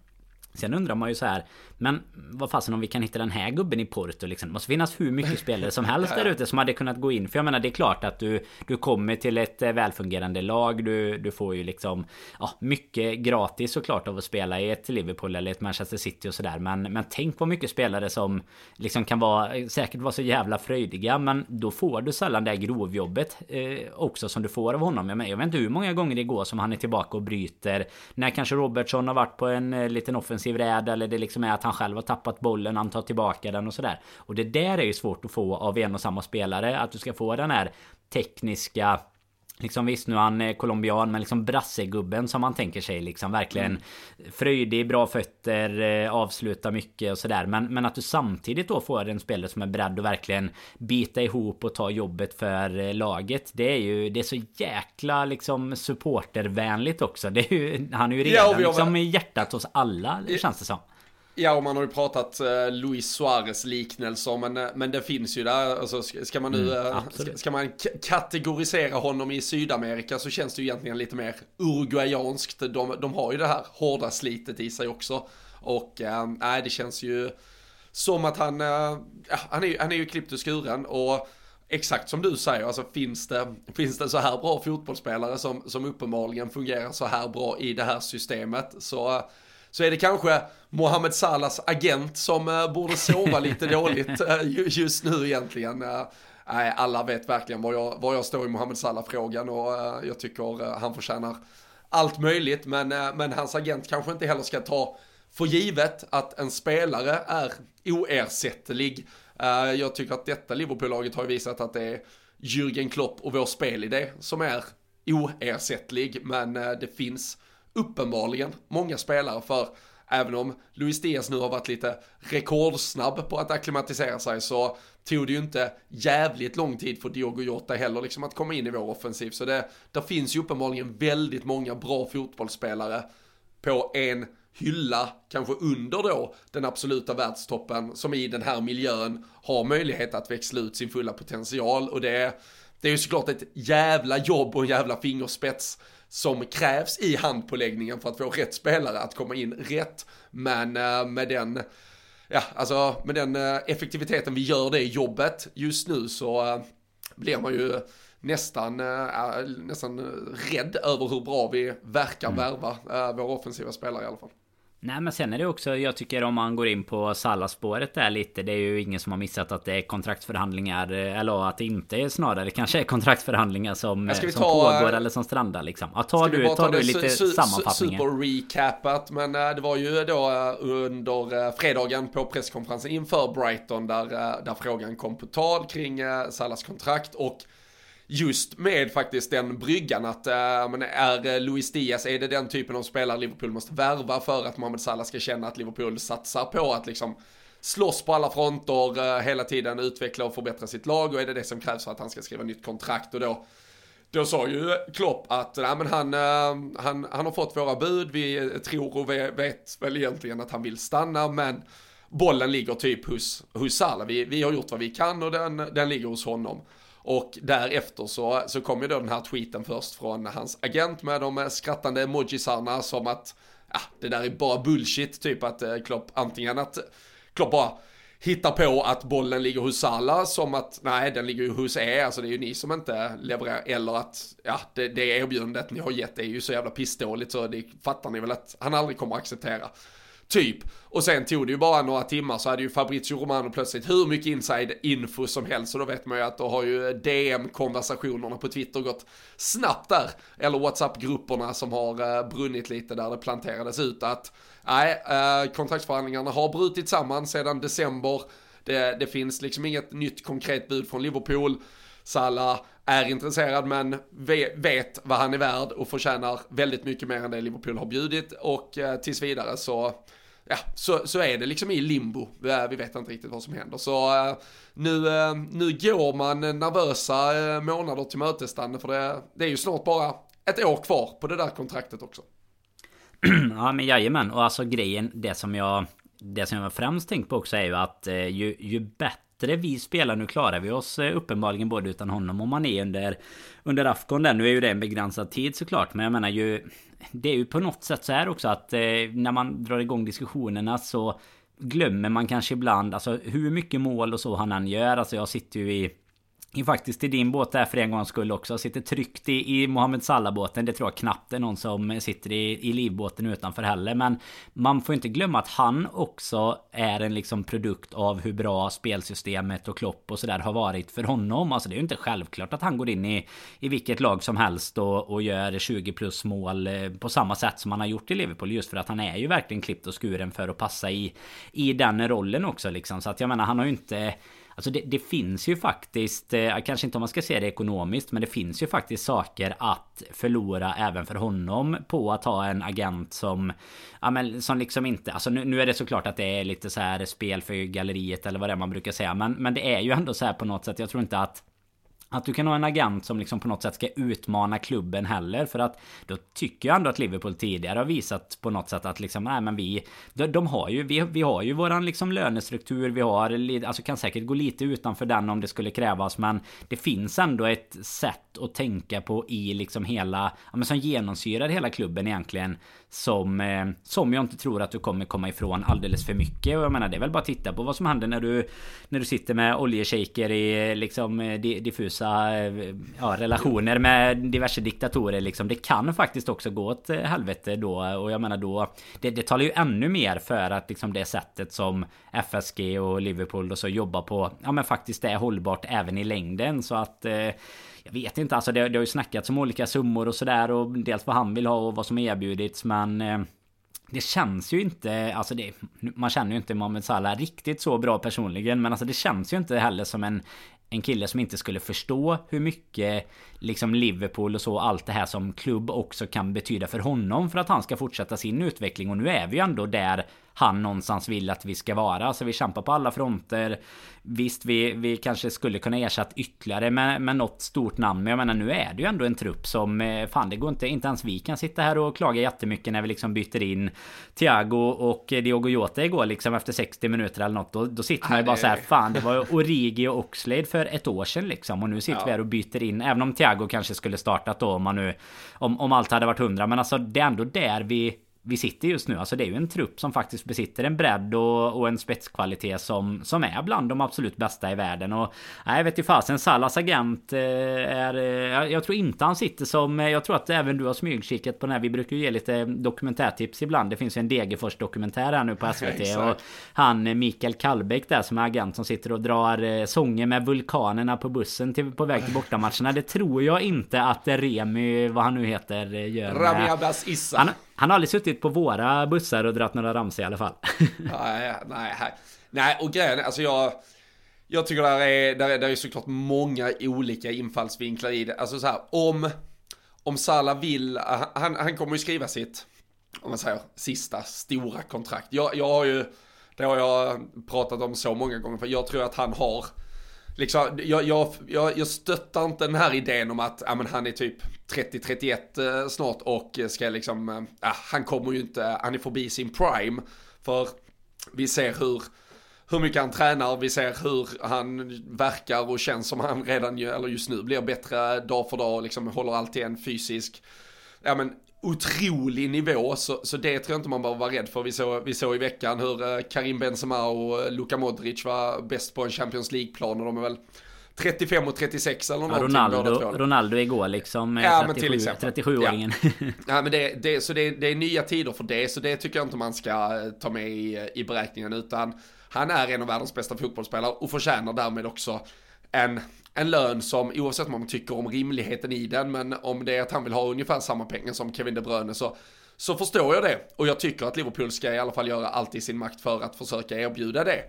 Sen undrar man ju så här Men vad fasen om vi kan hitta den här gubben i Porto liksom? Det måste finnas hur mycket spelare som helst där ute som hade kunnat gå in. För jag menar det är klart att du Du kommer till ett eh, välfungerande lag. Du, du får ju liksom Ja mycket gratis såklart av att spela i ett Liverpool eller ett Manchester City och sådär. Men, men tänk på mycket spelare som Liksom kan vara Säkert vara så jävla fröjdiga Men då får du sällan det här grovjobbet eh, Också som du får av honom. Jag, men, jag vet inte hur många gånger det går som han är tillbaka och bryter. När kanske Robertson har varit på en eh, liten offensiv defensiv räd eller det liksom är att han själv har tappat bollen, han tar tillbaka den och sådär. Och det där är ju svårt att få av en och samma spelare. Att du ska få den här tekniska Liksom visst nu är han colombian men liksom brassegubben som man tänker sig liksom verkligen mm. Fröjdig, bra fötter, eh, avslutar mycket och sådär. Men, men att du samtidigt då får en spelare som är beredd att verkligen bita ihop och ta jobbet för eh, laget Det är ju Det är så jäkla liksom supportervänligt också. Det är ju, Han är ju redan ja, liksom i hjärtat hos alla det känns det som Ja, och man har ju pratat eh, Luis Suarez liknelser, men, eh, men det finns ju där. Alltså, ska man nu, mm, eh, ska, ska, man kategorisera honom i Sydamerika så känns det ju egentligen lite mer uruguayanskt. De, de har ju det här hårda slitet i sig också. Och eh, nej, det känns ju som att han, äh, han, är, han är ju klippt och skuren och exakt som du säger, alltså finns det, finns det så här bra fotbollsspelare som, som uppenbarligen fungerar så här bra i det här systemet så så är det kanske Mohamed Salahs agent som uh, borde sova lite dåligt uh, just nu egentligen. Uh, nej, alla vet verkligen var jag, var jag står i Mohamed Salah-frågan och jag tycker han förtjänar allt möjligt. Men, men hans agent kanske inte heller ska ta för givet att en spelare är oersättlig. jag tycker att detta Liverpool-laget har visat att det är Jürgen Klopp och vår spelidé som är oersättlig. Men det finns uppenbarligen många spelare för även om Luis Diaz nu har varit lite rekordsnabb på att akklimatisera sig så tog det ju inte jävligt lång tid för Diogo Jota heller liksom att komma in i vår offensiv. Så det, där finns ju uppenbarligen väldigt många bra fotbollsspelare på en hylla, kanske under då den absoluta världstoppen som i den här miljön har möjlighet att växla ut sin fulla potential och det, det är ju såklart ett jävla jobb och en jävla fingerspets som krävs i handpåläggningen för att få rätt spelare att komma in rätt. Men eh, med den, ja alltså med den eh, effektiviteten vi gör det jobbet just nu så eh, blir man ju nästan, nästan rädd över hur bra vi verkar mm. värva våra offensiva spelare i alla fall. Nej men sen är det också, jag tycker om man går in på Salah-spåret där lite Det är ju ingen som har missat att det är kontraktsförhandlingar Eller att det inte är snarare kanske är kontraktsförhandlingar som, som ta, pågår eller som strandar liksom. Ja, tar du, tar du lite su, sammanfattningen? Super-recapat men äh, det var ju då under fredagen på presskonferensen inför Brighton Där, där frågan kom på tal kring Salahs kontrakt och just med faktiskt den bryggan att, äh, men är eh, Luis Diaz, är det den typen av spelare Liverpool måste värva för att Mohamed Salah ska känna att Liverpool satsar på att liksom slåss på alla fronter, äh, hela tiden utveckla och förbättra sitt lag och är det det som krävs för att han ska skriva nytt kontrakt och då då sa ju Klopp att nej, men han, han, han har fått våra bud, vi tror och vet väl egentligen att han vill stanna, men bollen ligger typ hos, hos Salah. Vi, vi har gjort vad vi kan och den, den ligger hos honom. Och därefter så, så kom ju då den här tweeten först från hans agent med de eh, skrattande emojisarna som att ja, det där är bara bullshit, typ att eh, Klopp antingen att Klopp bara hittar på att bollen ligger hos Salah som att nej den ligger ju hos er, alltså det är ju ni som inte levererar eller att ja det, det erbjudandet ni har gett är ju så jävla pissdåligt så det fattar ni väl att han aldrig kommer att acceptera. Typ. Och sen tog det ju bara några timmar så hade ju Fabrizio Romano plötsligt hur mycket inside info som helst. Så då vet man ju att då har ju DM-konversationerna på Twitter gått snabbt där. Eller WhatsApp-grupperna som har eh, brunnit lite där det planterades ut att nej, eh, kontraktsförhandlingarna har brutit samman sedan december. Det, det finns liksom inget nytt konkret bud från Liverpool. Salah är intresserad men vet vad han är värd och förtjänar väldigt mycket mer än det Liverpool har bjudit och eh, tills vidare så ja, så, så är det liksom i limbo. Vi vet inte riktigt vad som händer. Så eh, nu, eh, nu går man nervösa eh, månader till mötes, för det, det är ju snart bara ett år kvar på det där kontraktet också. ja men jajamän, och alltså grejen, det som jag det som jag främst tänkt på också är ju att ju, ju bättre bättre vi spelar. Nu klarar vi oss eh, uppenbarligen både utan honom och man är under, under Afghan där. Nu är ju det en begränsad tid såklart. Men jag menar ju... Det är ju på något sätt så här också att eh, när man drar igång diskussionerna så glömmer man kanske ibland alltså hur mycket mål och så han än gör. Alltså jag sitter ju i är faktiskt i din båt där för en gångs skull också. Sitter tryckt i, i Mohammed Salah-båten. Det tror jag knappt är någon som sitter i, i livbåten utanför heller. Men man får inte glömma att han också är en liksom produkt av hur bra spelsystemet och Klopp och sådär har varit för honom. Alltså det är ju inte självklart att han går in i, i vilket lag som helst och, och gör 20 plus mål eh, på samma sätt som han har gjort i Liverpool. Just för att han är ju verkligen klippt och skuren för att passa i, i den rollen också liksom. Så att jag menar han har ju inte Alltså det, det, finns ju faktiskt, eh, kanske inte om man ska se det ekonomiskt, men det finns ju faktiskt saker att förlora även för honom på att ha en agent som, ja men som liksom inte, alltså nu, nu är det såklart att det är lite så här spel för galleriet eller vad det är man brukar säga, men, men det är ju ändå så här på något sätt, jag tror inte att att du kan ha en agent som liksom på något sätt ska utmana klubben heller. För att då tycker jag ändå att Liverpool tidigare har visat på något sätt att liksom, nej men vi... De, de har ju, vi, vi har ju våran liksom lönestruktur, vi har, alltså kan säkert gå lite utanför den om det skulle krävas. Men det finns ändå ett sätt att tänka på i liksom hela, ja men som genomsyrar hela klubben egentligen. Som, eh, som jag inte tror att du kommer komma ifrån alldeles för mycket. Och jag menar det är väl bara att titta på vad som händer när du När du sitter med oljeshejker i eh, liksom eh, diffusa eh, ja, relationer med diverse diktatorer liksom. Det kan faktiskt också gå åt helvete då. Och jag menar då Det, det talar ju ännu mer för att liksom det sättet som FSG och Liverpool och så jobbar på Ja men faktiskt är hållbart även i längden så att jag vet inte, alltså det, det har ju snackats om olika summor och sådär och dels vad han vill ha och vad som erbjudits men eh, det känns ju inte, alltså det, man känner ju inte Mohamed Salah riktigt så bra personligen men alltså det känns ju inte heller som en en kille som inte skulle förstå hur mycket liksom Liverpool och så allt det här som klubb också kan betyda för honom för att han ska fortsätta sin utveckling. Och nu är vi ju ändå där han någonstans vill att vi ska vara. Alltså vi kämpar på alla fronter. Visst, vi, vi kanske skulle kunna ersätta ytterligare med, med något stort namn. Men jag menar nu är det ju ändå en trupp som... Eh, fan det går inte... Inte ens vi kan sitta här och klaga jättemycket när vi liksom byter in Thiago och Diogo Jota igår liksom efter 60 minuter eller något. Då, då sitter man ju bara så här, Fan det var Origi och Oxlade för ett år sedan liksom. Och nu sitter ja. vi här och byter in. Även om Thiago kanske skulle startat då om man nu... Om, om allt hade varit hundra. Men alltså det är ändå där vi vi sitter just nu. Alltså det är ju en trupp som faktiskt besitter en bredd och, och en spetskvalitet som, som är bland de absolut bästa i världen. Och nej, jag vet ju fasen, Salas agent eh, är... Jag, jag, tror inte han sitter som... Jag tror att även du har smygkikat på den här. Vi brukar ju ge lite dokumentärtips ibland. Det finns ju en Degerfors dokumentär här nu på SVT. Ja, och han Mikael Kallbäck där som är agent som sitter och drar eh, sånger med vulkanerna på bussen till, på väg till bortamatcherna. Det tror jag inte att Remi, vad han nu heter, gör. Rami Abbas Issa. Han, han har aldrig suttit på våra bussar och dragit några ramsor i alla fall. nej, nej, nej, och grejen alltså jag... Jag tycker där är, där är, där är såklart många olika infallsvinklar i det. Alltså så här, om, om Salah vill, han, han kommer ju skriva sitt, om man säger, sista stora kontrakt. Jag, jag har ju, det har jag pratat om så många gånger, för jag tror att han har liksom, jag, jag, jag, jag stöttar inte den här idén om att ja, men han är typ 30-31 eh, snart och ska liksom, eh, ja, han kommer ju inte, han är förbi sin prime. För vi ser hur, hur mycket han tränar, vi ser hur han verkar och känns som han redan, eller just nu, blir bättre dag för dag och liksom håller alltid en fysisk, ja men otrolig nivå, så, så det tror jag inte man behöver vara rädd för. Vi såg, vi såg i veckan hur eh, Karim Benzema och Luka Modric var bäst på en Champions League-plan och de är väl 35 och 36 eller någonting Ronaldo, båda två. Ronaldo igår liksom. Ja, 37, men till exempel. 37-åringen. Ja. ja, men det, det, så det, det är nya tider för det, så det tycker jag inte man ska eh, ta med i, i beräkningen, utan han är en av världens bästa fotbollsspelare och förtjänar därmed också en, en lön som, oavsett vad man tycker om rimligheten i den, men om det är att han vill ha ungefär samma pengar som Kevin De Bruyne så, så förstår jag det. Och jag tycker att Liverpool ska i alla fall göra allt i sin makt för att försöka erbjuda det.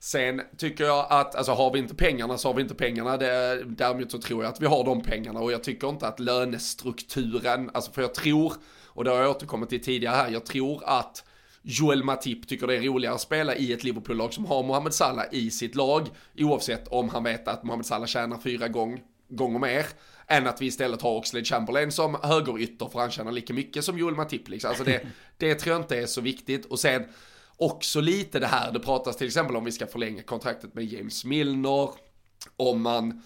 Sen tycker jag att, alltså har vi inte pengarna så har vi inte pengarna. Det, däremot så tror jag att vi har de pengarna och jag tycker inte att lönestrukturen, alltså för jag tror, och det har jag återkommit till tidigare här, jag tror att Joel Matip tycker det är roligare att spela i ett Liverpool-lag som har Mohamed Salah i sitt lag, oavsett om han vet att Mohamed Salah tjänar fyra gång, gånger mer, än att vi istället har Oxlade Chamberlain som högerytter för han tjänar lika mycket som Joel Matip. Liksom. Alltså det, det tror jag inte är så viktigt. Och sen också lite det här, det pratas till exempel om vi ska förlänga kontraktet med James Milner, om man,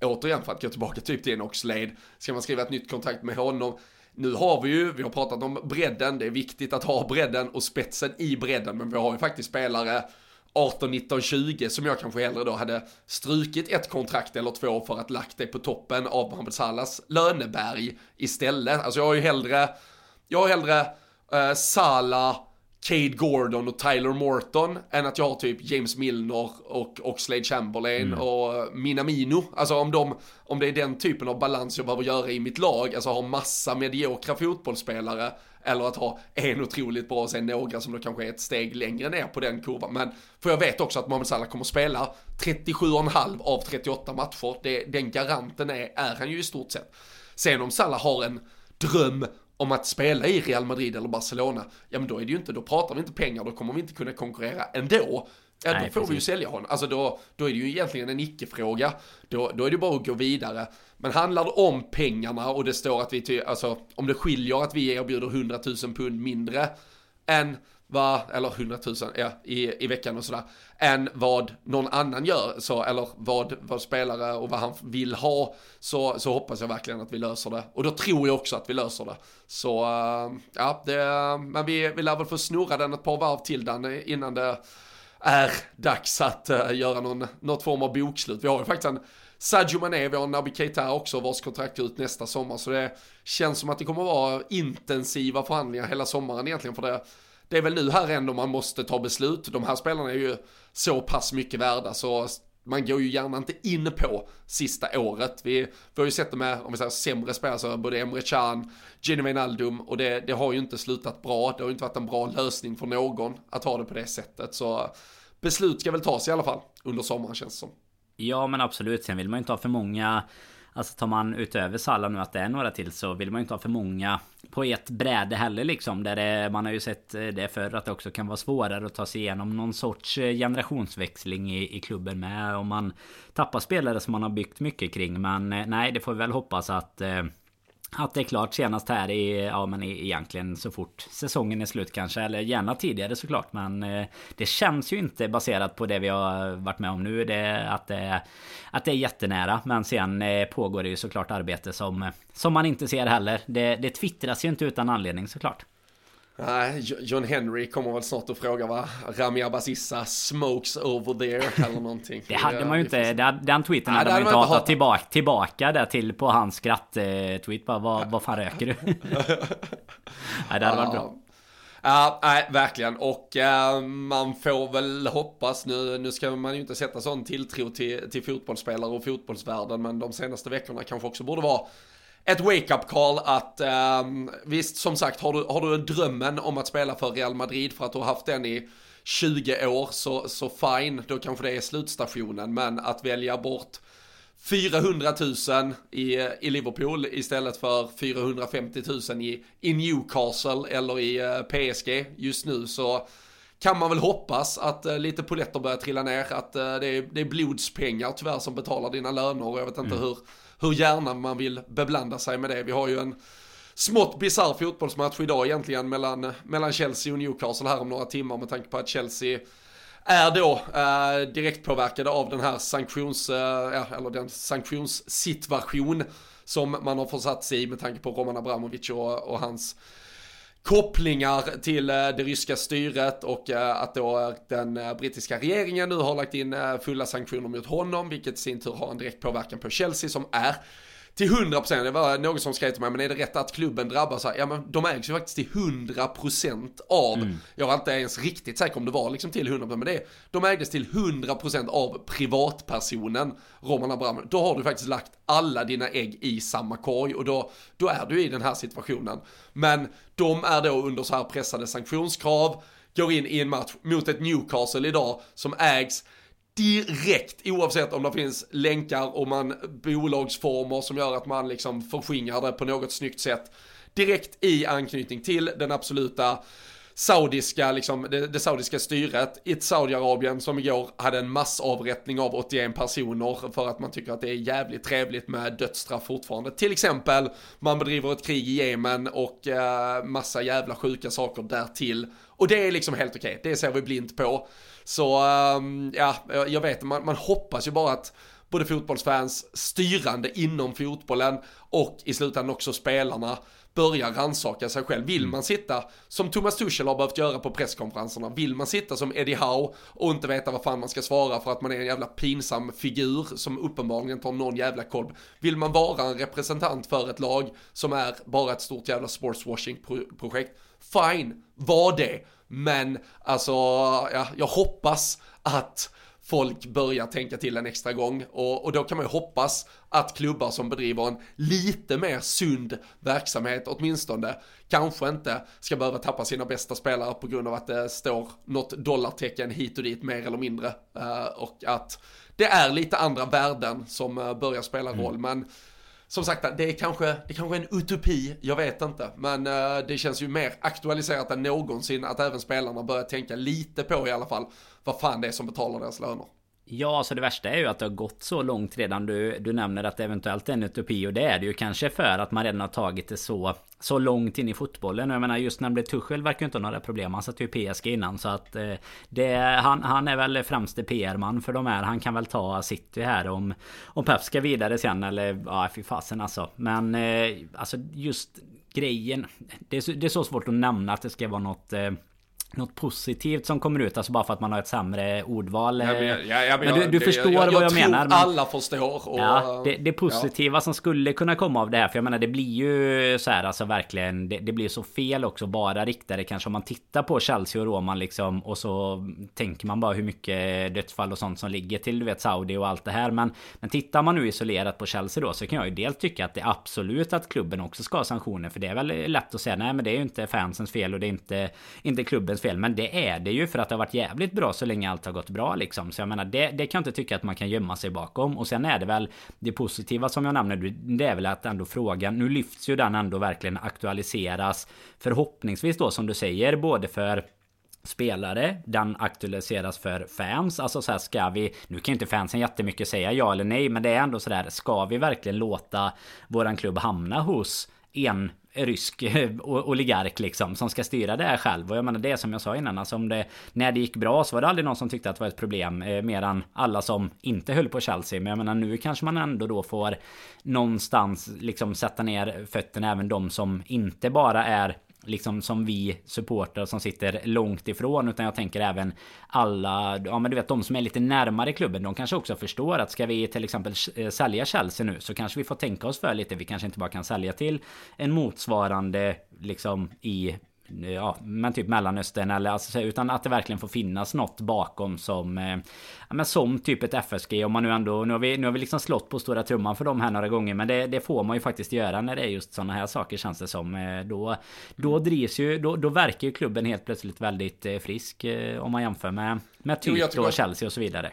återigen för att gå tillbaka typ till en Oxlade, ska man skriva ett nytt kontrakt med honom? Nu har vi ju, vi har pratat om bredden, det är viktigt att ha bredden och spetsen i bredden, men vi har ju faktiskt spelare 18, 19, 20 som jag kanske hellre då hade strukit ett kontrakt eller två för att lagt det på toppen av Mohamed Salahs löneberg istället. Alltså jag har ju hellre, jag har hellre eh, Salah, Cade Gordon och Tyler Morton än att jag har typ James Milner och Oxlade Chamberlain mm. och Minamino. Alltså om, de, om det är den typen av balans jag behöver göra i mitt lag, alltså ha massa mediokra fotbollsspelare eller att ha en otroligt bra och sen några som då kanske är ett steg längre ner på den kurvan. Men för jag vet också att Mohamed Salah kommer spela 37,5 av 38 matcher. Det, den garanten är, är han ju i stort sett. Sen om Salah har en dröm om att spela i Real Madrid eller Barcelona, ja men då är det ju inte, då pratar vi inte pengar, då kommer vi inte kunna konkurrera ändå. Ja, då Nej, får precis. vi ju sälja honom. Alltså då, då är det ju egentligen en icke-fråga. Då, då är det bara att gå vidare. Men handlar det om pengarna och det står att vi, ty, alltså om det skiljer att vi erbjuder 100 000 pund mindre än vad, eller 100 000 ja, i, i veckan och sådär, än vad någon annan gör, så, eller vad, vad spelare och vad han vill ha, så, så hoppas jag verkligen att vi löser det. Och då tror jag också att vi löser det. Så, eh, ja, det, men vi, vi lär väl få snurra den ett par varv till den innan det är dags att uh, göra någon, något form av bokslut. Vi har ju faktiskt en Sadio Mané, vi har Naby Keita också vars kontrakt är ut nästa sommar. Så det känns som att det kommer att vara intensiva förhandlingar hela sommaren egentligen för det det är väl nu här ändå man måste ta beslut. De här spelarna är ju så pass mycket värda så man går ju gärna inte in på sista året. Vi, vi har ju sett det med, om vi säger sämre spelare, så både Emre Can, Gino Wijnaldum och det, det har ju inte slutat bra. Det har ju inte varit en bra lösning för någon att ha det på det sättet. Så beslut ska väl tas i alla fall under sommaren känns det som. Ja men absolut, sen vill man ju inte ha för många Alltså tar man utöver Salah nu att det är några till så vill man ju inte ha för många på ett bräde heller liksom. Där det, man har ju sett eh, det förr att det också kan vara svårare att ta sig igenom någon sorts eh, generationsväxling i, i klubben med. Om man tappar spelare som man har byggt mycket kring. Men eh, nej, det får vi väl hoppas att eh, att det är klart senast här i, ja men egentligen så fort säsongen är slut kanske. Eller gärna tidigare såklart. Men eh, det känns ju inte baserat på det vi har varit med om nu. Det, att, det, att det är jättenära. Men sen eh, pågår det ju såklart arbete som, som man inte ser heller. Det, det twittras ju inte utan anledning såklart. Nej, John Henry kommer väl snart att fråga vad Rami Abasissa smokes over there eller någonting. det hade man ju inte, den tweeten hade man ju inte hatat tillbaka, tillbaka där till på hans skratt-tweet. Bara vad, vad fan röker du? nej, det hade varit bra. Ja, nej, verkligen. Och uh, man får väl hoppas, nu, nu ska man ju inte sätta sån tilltro till, till fotbollsspelare och fotbollsvärlden, men de senaste veckorna kanske också borde vara ett wake-up call att um, visst som sagt har du, har du drömmen om att spela för Real Madrid för att du har haft den i 20 år så, så fine, då kanske det är slutstationen. Men att välja bort 400 000 i, i Liverpool istället för 450 000 i, i Newcastle eller i eh, PSG just nu så kan man väl hoppas att uh, lite poletter börjar trilla ner, att uh, det, är, det är blodspengar tyvärr som betalar dina löner och jag vet inte mm. hur hur gärna man vill beblanda sig med det. Vi har ju en smått bisarr fotbollsmatch idag egentligen mellan, mellan Chelsea och Newcastle här om några timmar med tanke på att Chelsea är då eh, direkt påverkade av den här sanktions, eh, eller den sanktionssituation som man har försatt sig i med tanke på Roman Abramovic och, och hans kopplingar till eh, det ryska styret och eh, att då eh, den brittiska regeringen nu har lagt in fulla sanktioner mot honom, vilket i sin tur har en direkt påverkan på Chelsea som är till 100%, det var någon som skrev till mig, men är det rätt att klubben drabbas? Ja men de ägs ju faktiskt till 100% av, mm. jag var inte ens riktigt säker om det var liksom till 100% men det, de ägdes till 100% av privatpersonen Roman Abramovic. Då har du faktiskt lagt alla dina ägg i samma korg och då, då är du i den här situationen. Men de är då under så här pressade sanktionskrav, går in i en match mot ett Newcastle idag som ägs direkt oavsett om det finns länkar och man bolagsformer som gör att man liksom förskingrar det på något snyggt sätt. Direkt i anknytning till den absoluta saudiska, liksom, det, det saudiska styret i Saudiarabien som igår hade en massavrättning av 81 personer för att man tycker att det är jävligt trevligt med dödsstraff fortfarande. Till exempel, man bedriver ett krig i Jemen och eh, massa jävla sjuka saker därtill. Och det är liksom helt okej, okay. det ser vi blint på. Så um, ja, jag vet, man, man hoppas ju bara att både fotbollsfans, styrande inom fotbollen och i slutändan också spelarna börjar rannsaka sig själv. Vill mm. man sitta som Thomas Tuchel har behövt göra på presskonferenserna? Vill man sitta som Eddie Howe och inte veta vad fan man ska svara för att man är en jävla pinsam figur som uppenbarligen inte har någon jävla koll? Vill man vara en representant för ett lag som är bara ett stort jävla sportswashing-projekt? Fine, var det. Men alltså, ja, jag hoppas att folk börjar tänka till en extra gång. Och, och då kan man ju hoppas att klubbar som bedriver en lite mer sund verksamhet åtminstone kanske inte ska behöva tappa sina bästa spelare på grund av att det står något dollartecken hit och dit mer eller mindre. Uh, och att det är lite andra värden som uh, börjar spela roll. Mm. men som sagt, det är kanske, det är kanske en utopi, jag vet inte. Men eh, det känns ju mer aktualiserat än någonsin att även spelarna börjar tänka lite på i alla fall vad fan det är som betalar deras löner. Ja, så alltså det värsta är ju att det har gått så långt redan. Du, du nämner att det eventuellt är en utopi och det är det ju kanske för att man redan har tagit det så så långt in i fotbollen. Jag menar just när det blev Tuchel verkar ju inte ha några problem. Han satt ju PSG innan så att eh, det, han, han är väl främste PR-man för de här. Han kan väl ta City här om, om Pep ska vidare sen eller ja fy fasen alltså. Men eh, alltså just grejen. Det är, så, det är så svårt att nämna att det ska vara något eh, något positivt som kommer ut, alltså bara för att man har ett sämre ordval. Ja, men, ja, ja, men, du, du det, förstår jag, jag, vad jag, jag menar. Men, alla förstår. Och, ja, det, det positiva som skulle kunna komma av det här, för jag menar det blir ju så här alltså verkligen, det, det blir så fel också bara riktade kanske om man tittar på Chelsea och Roman liksom och så tänker man bara hur mycket dödsfall och sånt som ligger till du vet Saudi och allt det här. Men, men tittar man nu isolerat på Chelsea då så kan jag ju dels tycka att det är absolut att klubben också ska ha sanktioner för det är väl lätt att säga nej men det är ju inte fansens fel och det är inte, inte klubbens klubbens fel. Men det är det ju för att det har varit jävligt bra så länge allt har gått bra liksom. Så jag menar det, det kan jag inte tycka att man kan gömma sig bakom. Och sen är det väl det positiva som jag nämner. Det är väl att ändå frågan. Nu lyfts ju den ändå verkligen aktualiseras. Förhoppningsvis då som du säger både för spelare. Den aktualiseras för fans. Alltså så här ska vi... Nu kan inte fansen jättemycket säga ja eller nej. Men det är ändå sådär. Ska vi verkligen låta våran klubb hamna hos en rysk eh, oligark liksom som ska styra det här själv. Och jag menar det som jag sa innan, alltså om det när det gick bra så var det aldrig någon som tyckte att det var ett problem eh, mer än alla som inte höll på Chelsea. Men jag menar nu kanske man ändå då får någonstans liksom sätta ner fötterna även de som inte bara är liksom som vi supportrar som sitter långt ifrån utan jag tänker även alla, ja men du vet de som är lite närmare klubben de kanske också förstår att ska vi till exempel eh, sälja Chelsea nu så kanske vi får tänka oss för lite. Vi kanske inte bara kan sälja till en motsvarande liksom i ja, men typ Mellanöstern eller alltså, utan att det verkligen får finnas något bakom som eh, ja, men som typ ett FSG om man nu ändå nu har vi nu har vi liksom slått på stora trumman för dem här några gånger men det, det får man ju faktiskt göra när det är just sådana här saker känns det som eh, då då drivs ju då, då verkar ju klubben helt plötsligt väldigt eh, frisk om man jämför med med typ jo, då Chelsea och så vidare.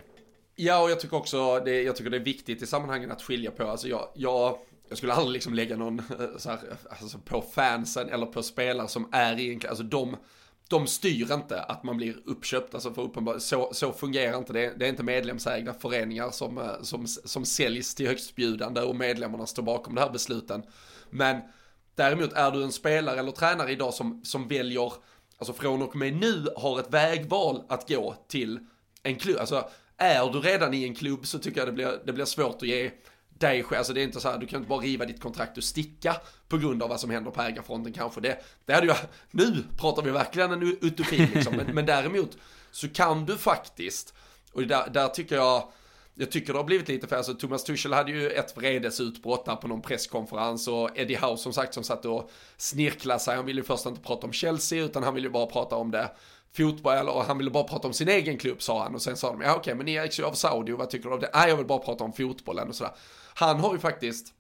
Ja, och jag tycker också det, jag tycker det är viktigt i sammanhangen att skilja på. Alltså jag, jag jag skulle aldrig liksom lägga någon eh, så här, alltså på fansen eller på spelare som är i en, alltså de, de styr inte att man blir uppköpt, alltså för uppenbar, så, så fungerar inte det. Det är inte medlemsägda föreningar som, eh, som, som säljs till högstbjudande och medlemmarna står bakom de här besluten. Men däremot är du en spelare eller tränare idag som, som väljer, alltså från och med nu har ett vägval att gå till en klubb, alltså är du redan i en klubb så tycker jag det blir, det blir svårt att ge dig själv. Alltså det är inte så här, du kan inte bara riva ditt kontrakt och sticka på grund av vad som händer på ägarfronten kanske. Det, det hade jag, nu pratar vi verkligen en utopi liksom. men, men däremot så kan du faktiskt, och där, där tycker jag, jag tycker det har blivit lite för, alltså Thomas Tuchel hade ju ett vredesutbrott där på någon presskonferens och Eddie Howe som sagt som satt och snirklade sig, han ville ju först inte prata om Chelsea utan han ville ju bara prata om det fotboll och han ville bara prata om sin egen klubb sa han och sen sa de ja okej okay, men ni ägs ju av Saudi och vad tycker du om det? Nej jag vill bara prata om fotbollen och sådär. Han har ju faktiskt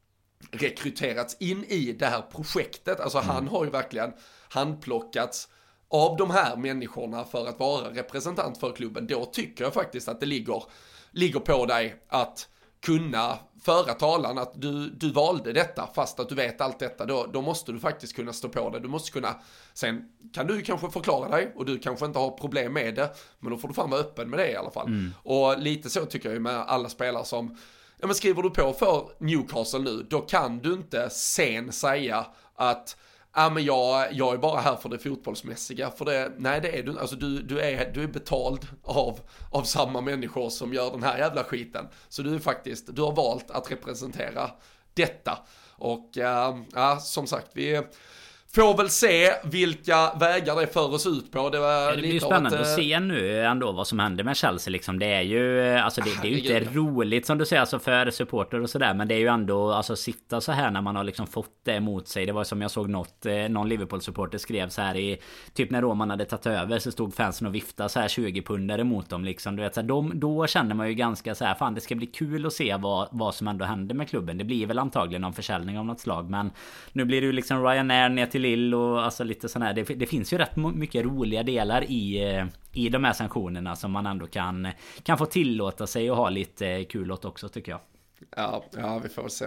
rekryterats in i det här projektet, alltså mm. han har ju verkligen handplockats av de här människorna för att vara representant för klubben. Då tycker jag faktiskt att det ligger, ligger på dig att kunna föra talan att du, du valde detta fast att du vet allt detta, då, då måste du faktiskt kunna stå på det. Du måste kunna, sen kan du kanske förklara dig och du kanske inte har problem med det, men då får du fan vara öppen med det i alla fall. Mm. Och lite så tycker jag ju med alla spelare som, ja men skriver du på för Newcastle nu, då kan du inte sen säga att ja men jag, jag är bara här för det fotbollsmässiga, för det, nej det är du alltså du, du, är, du är betald av, av samma människor som gör den här jävla skiten. Så du är faktiskt, du har valt att representera detta. Och äh, ja, som sagt, vi Får väl se vilka vägar det för oss ut på. Det, var det blir ju spännande ett, att se nu ändå vad som händer med Chelsea liksom. Det är ju alltså det, det är ju inte roligt som du säger alltså för supporter och sådär. Men det är ju ändå alltså sitta så här när man har liksom fått det emot sig. Det var som jag såg något eh, någon Liverpool-supporter skrev så här i typ när Roman hade tagit över så stod fansen och viftade så här 20 pundare mot dem liksom. Du vet så här, de, då känner man ju ganska så här fan det ska bli kul att se vad, vad som ändå händer med klubben. Det blir väl antagligen någon försäljning av något slag. Men nu blir det ju liksom Ryanair ner till Lill och alltså lite sån här. Det, det, finns ju rätt mycket roliga delar i, eh, i de här sanktionerna som man ändå kan, kan få tillåta sig och ha lite eh, kul åt också tycker jag. Ja, ja, vi får se.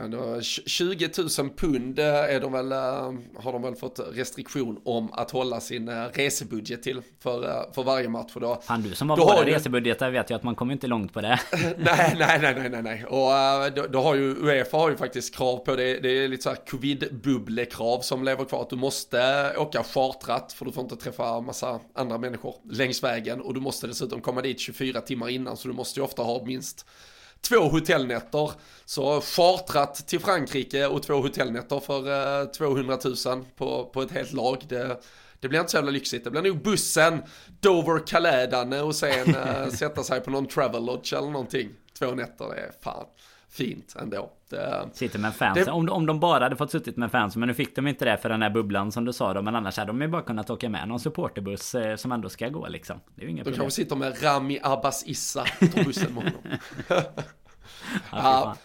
20 000 pund eh, är de väl, eh, har de väl fått restriktion om att hålla sin eh, resebudget till för, för varje match. För då, Han du som har våra resebudgetar vet ju att man kommer inte långt på det. nej, nej, nej, nej, nej, nej. Och då, då, har ju Uefa har ju faktiskt krav på det. Det är lite så här covid-bubblekrav som lever kvar. Att du måste åka chartrat för du får inte träffa massa andra människor längs vägen. Och du måste dessutom komma dit 24 timmar innan så du måste ju ofta ha minst två hotellnätter. Så chartrat till Frankrike och två hotellnätter för 200 eh, 000 på, på ett helt lag. Det, det blir inte så jävla lyxigt. Det blir nog bussen, Dover, Calais, och sen äh, sätta sig på någon travel lodge eller någonting. Två nätter, det är fan fint ändå. Det, Sitter med fans. Det, om, om de bara hade fått suttit med fans. Men nu fick de inte det för den här bubblan som du sa då. Men annars hade de ju bara kunnat åka med någon supporterbuss eh, som ändå ska gå liksom. Det är ju inga de kanske sitter med Rami Abbas Issa på bussen med honom. ja,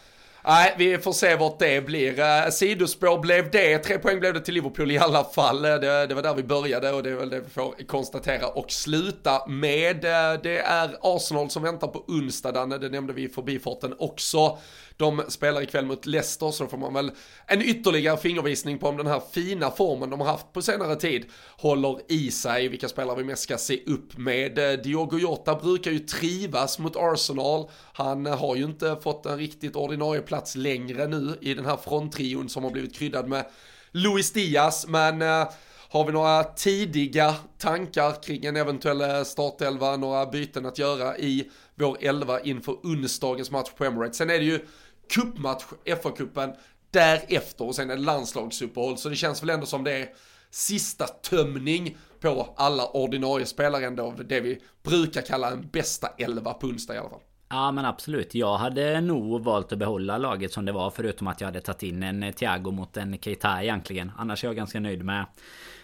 Nej, vi får se vart det blir. Eh, sidospår blev det, tre poäng blev det till Liverpool i alla fall. Eh, det, det var där vi började och det är väl det vi får konstatera och sluta med. Eh, det är Arsenal som väntar på onsdag, Danne, det nämnde vi i förbifarten också. De spelar ikväll mot Leicester så då får man väl en ytterligare fingervisning på om den här fina formen de har haft på senare tid håller i sig, vilka spelare vi mest ska se upp med. Diogo Jota brukar ju trivas mot Arsenal. Han har ju inte fått en riktigt ordinarie plats längre nu i den här fronttrion som har blivit kryddad med Luis Diaz, men eh, har vi några tidiga tankar kring en eventuell eh, startelva, några byten att göra i vår elva inför onsdagens match på Emirates. Sen är det ju cupmatch, FA-cupen, därefter och sen är det landslagsuppehåll. Så det känns väl ändå som det är sista tömning på alla ordinarie spelare ändå. Det vi brukar kalla en bästa elva på onsdag i alla fall. Ja men absolut. Jag hade nog valt att behålla laget som det var. Förutom att jag hade tagit in en Thiago mot en Keita egentligen. Annars är jag ganska nöjd med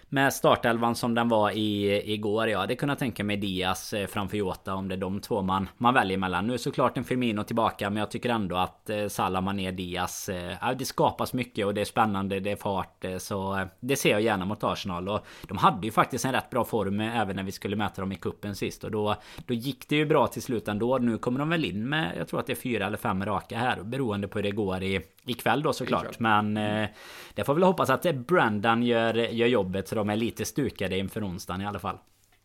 med startelvan som den var i, igår. Jag hade kunnat tänka mig Diaz eh, framför Jota om det är de två man, man väljer mellan. Nu är såklart en Firmino tillbaka men jag tycker ändå att eh, Salah, Mané, Diaz. Eh, det skapas mycket och det är spännande, det är fart. Eh, så eh, det ser jag gärna mot Arsenal. Och de hade ju faktiskt en rätt bra form eh, även när vi skulle möta dem i kuppen sist. Och då, då gick det ju bra till slut ändå. Nu kommer de väl in med, jag tror att det är fyra eller fem raka här. Beroende på hur det går i, ikväll då såklart. Ikväll. Men eh, det får väl hoppas att Brandon gör, gör jobbet så de är lite stukade inför onsdagen i alla fall.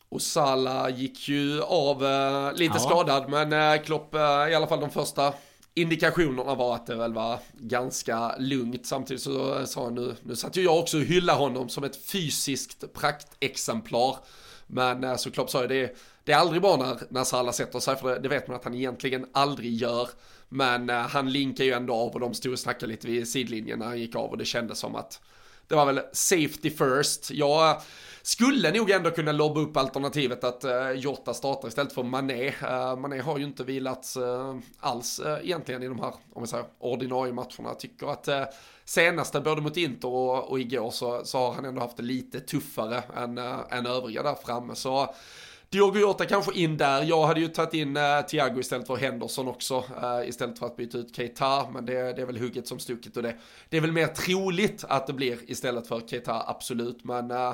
Och Salah gick ju av eh, lite ja. skadad men eh, Klopp, eh, i alla fall de första indikationerna var att det väl var ganska lugnt. Samtidigt så sa han nu, nu satt ju jag också och hylla honom som ett fysiskt praktexemplar. Men eh, så Klopp sa ju det, det är aldrig bra när, när Salah sätter sig, för det, det vet man att han egentligen aldrig gör. Men eh, han linkade ju ändå av och de stod och snackade lite vid sidlinjen när han gick av och det kändes som att det var väl safety first. Jag eh, skulle nog ändå kunna lobba upp alternativet att eh, Jota startar istället för Mané. Eh, Mané har ju inte vilat eh, alls eh, egentligen i de här, om vi säger, ordinarie matcherna. Jag tycker att eh, senaste, både mot Inter och, och igår, så, så har han ändå haft det lite tuffare än, eh, än övriga där framme. Så Diogo Jota kanske in där. Jag hade ju tagit in uh, Thiago istället för Henderson också. Uh, istället för att byta ut Keita. Men det, det är väl hugget som stucket och det, det är väl mer troligt att det blir istället för Keita, absolut. Men uh,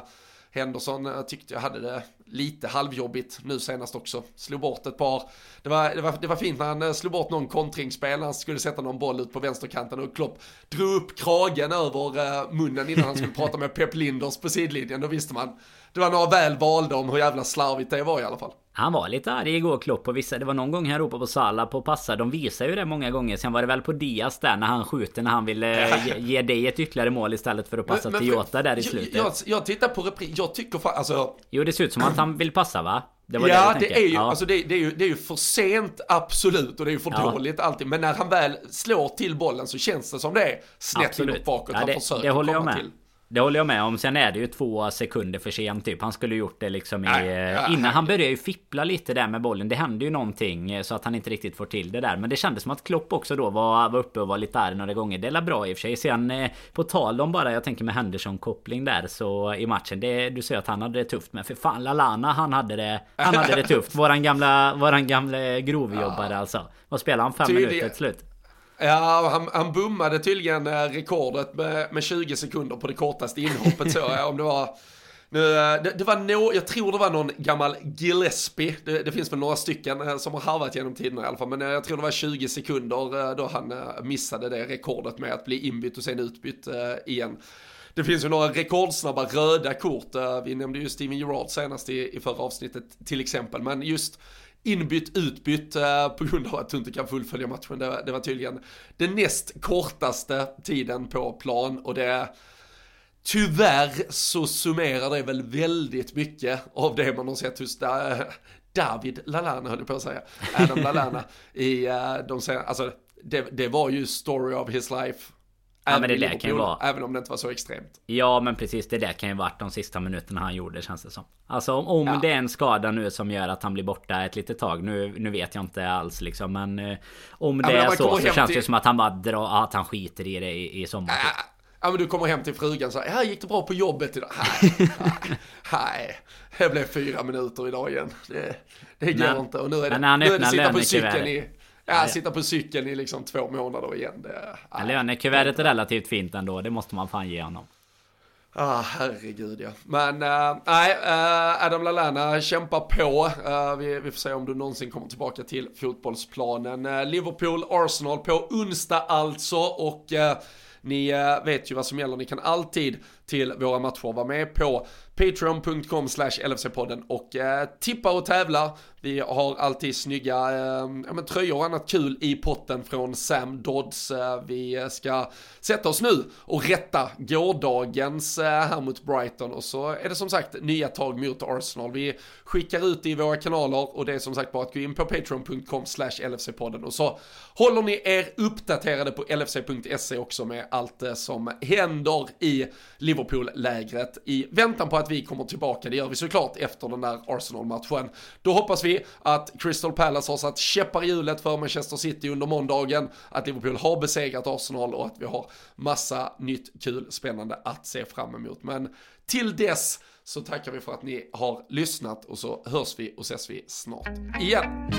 Henderson uh, tyckte jag hade det lite halvjobbigt nu senast också. Slog bort ett par. Det var, det var, det var fint när han slog bort någon kontringsspel. Han skulle sätta någon boll ut på vänsterkanten och Klopp drog upp kragen över munnen innan han skulle prata med Pep Linders på sidlinjen. Då visste man det var några väl valda om hur jävla slarvigt det var i alla fall. Han var lite arg igår Klopp på vissa. Det var någon gång han ropade på Salah på passa. De visar ju det många gånger. Sen var det väl på Diaz där när han skjuter när han ville ge, ge dig ett ytterligare mål istället för att passa men, till Jota där i slutet. Jag, jag, jag tittar på repris. Jag tycker fan alltså. Jo det ser ut som att han vill passa va? Det ja, det, det är ju, ja. alltså det, det, är ju, det är ju för sent, absolut, och det är ju för ja. dåligt alltid. Men när han väl slår till bollen så känns det som det är snett inåt bakåt. Ja, han försöker det håller jag med. Till. Det håller jag med om. Sen är det ju två sekunder för sent typ. Han skulle gjort det liksom i... Nej, innan han började ju fippla lite där med bollen. Det hände ju någonting eh, så att han inte riktigt får till det där. Men det kändes som att Klopp också då var, var uppe och var lite arg några gånger. Det är bra i och för sig. Sen eh, på tal om bara, jag tänker med Henderson-koppling där så i matchen. Det, du säger att han hade det tufft. Men för fan Lalana han hade det, han hade det tufft. Våran gamla, våran gamla grovjobbare alltså. Vad spelade han? Fem minuter till slut? Ja, han, han bommade tydligen eh, rekordet med, med 20 sekunder på det kortaste inhoppet så jag, om det var nu, eh, det, det, var no, jag tror det var någon gammal Gillespie, det, det, finns väl några stycken eh, som har harvat genom tiderna i alla fall, men jag tror det var 20 sekunder då han missade det rekordet med att bli inbytt och sen utbytt igen. Det finns ju några rekordsnabba röda kort, vi nämnde ju Steven Gerrard senast i, i förra avsnittet till exempel, men just inbytt, utbytt eh, på grund av att du inte kan fullfölja matchen. Det, det var tydligen den näst kortaste tiden på plan och det Tyvärr så summerar det väl väldigt mycket av det man har sett hos David Lalana höll jag på att säga. Adam Lalana i uh, de senaste, alltså det, det var ju story of his life Ja, men det där kan ju vara... Även om det inte var så extremt. Ja men precis det där kan ju varit de sista minuterna han gjorde känns det som. Alltså om, om ja. det är en skada nu som gör att han blir borta ett litet tag. Nu, nu vet jag inte alls liksom men... Eh, om det ja, är så så känns till... det som att han bara drar... Att han skiter i det i, i sommar. Ja, ja men du kommer hem till frugan och säger, här gick det bra på jobbet idag? Nej, det blev fyra minuter idag igen. Det, det går men, inte. Och nu är det, men när han nu är det sitta på cykeln i... Ja, sitta på cykeln i liksom två månader igen. Det, ja, Lönekuvertet är relativt fint ändå, det måste man fan ge honom. Ah, herregud ja. Men uh, nej, uh, Adam Lallana kämpar på. Uh, vi, vi, får se om du någonsin kommer tillbaka till fotbollsplanen. Liverpool, Arsenal på onsdag alltså och ni vet ju vad som gäller. Ni kan alltid till våra matcher vara med på Patreon.com slash LFC-podden och eh, tippa och tävla. Vi har alltid snygga eh, ja, tröjor och annat kul i potten från Sam Dodds. Eh, vi ska sätta oss nu och rätta gårdagens eh, här mot Brighton och så är det som sagt nya tag mot Arsenal. Vi skickar ut i våra kanaler och det är som sagt bara att gå in på patreon.com slash LFC-podden och så håller ni er uppdaterade på LFC.se också med allt eh, som händer i Liverpool-lägret i väntan på att vi kommer tillbaka. Det gör vi såklart efter den där Arsenal-matchen. Då hoppas vi att Crystal Palace har satt käppar i hjulet för Manchester City under måndagen, att Liverpool har besegrat Arsenal och att vi har massa nytt kul spännande att se fram emot. Men till dess så tackar vi för att ni har lyssnat och så hörs vi och ses vi snart igen.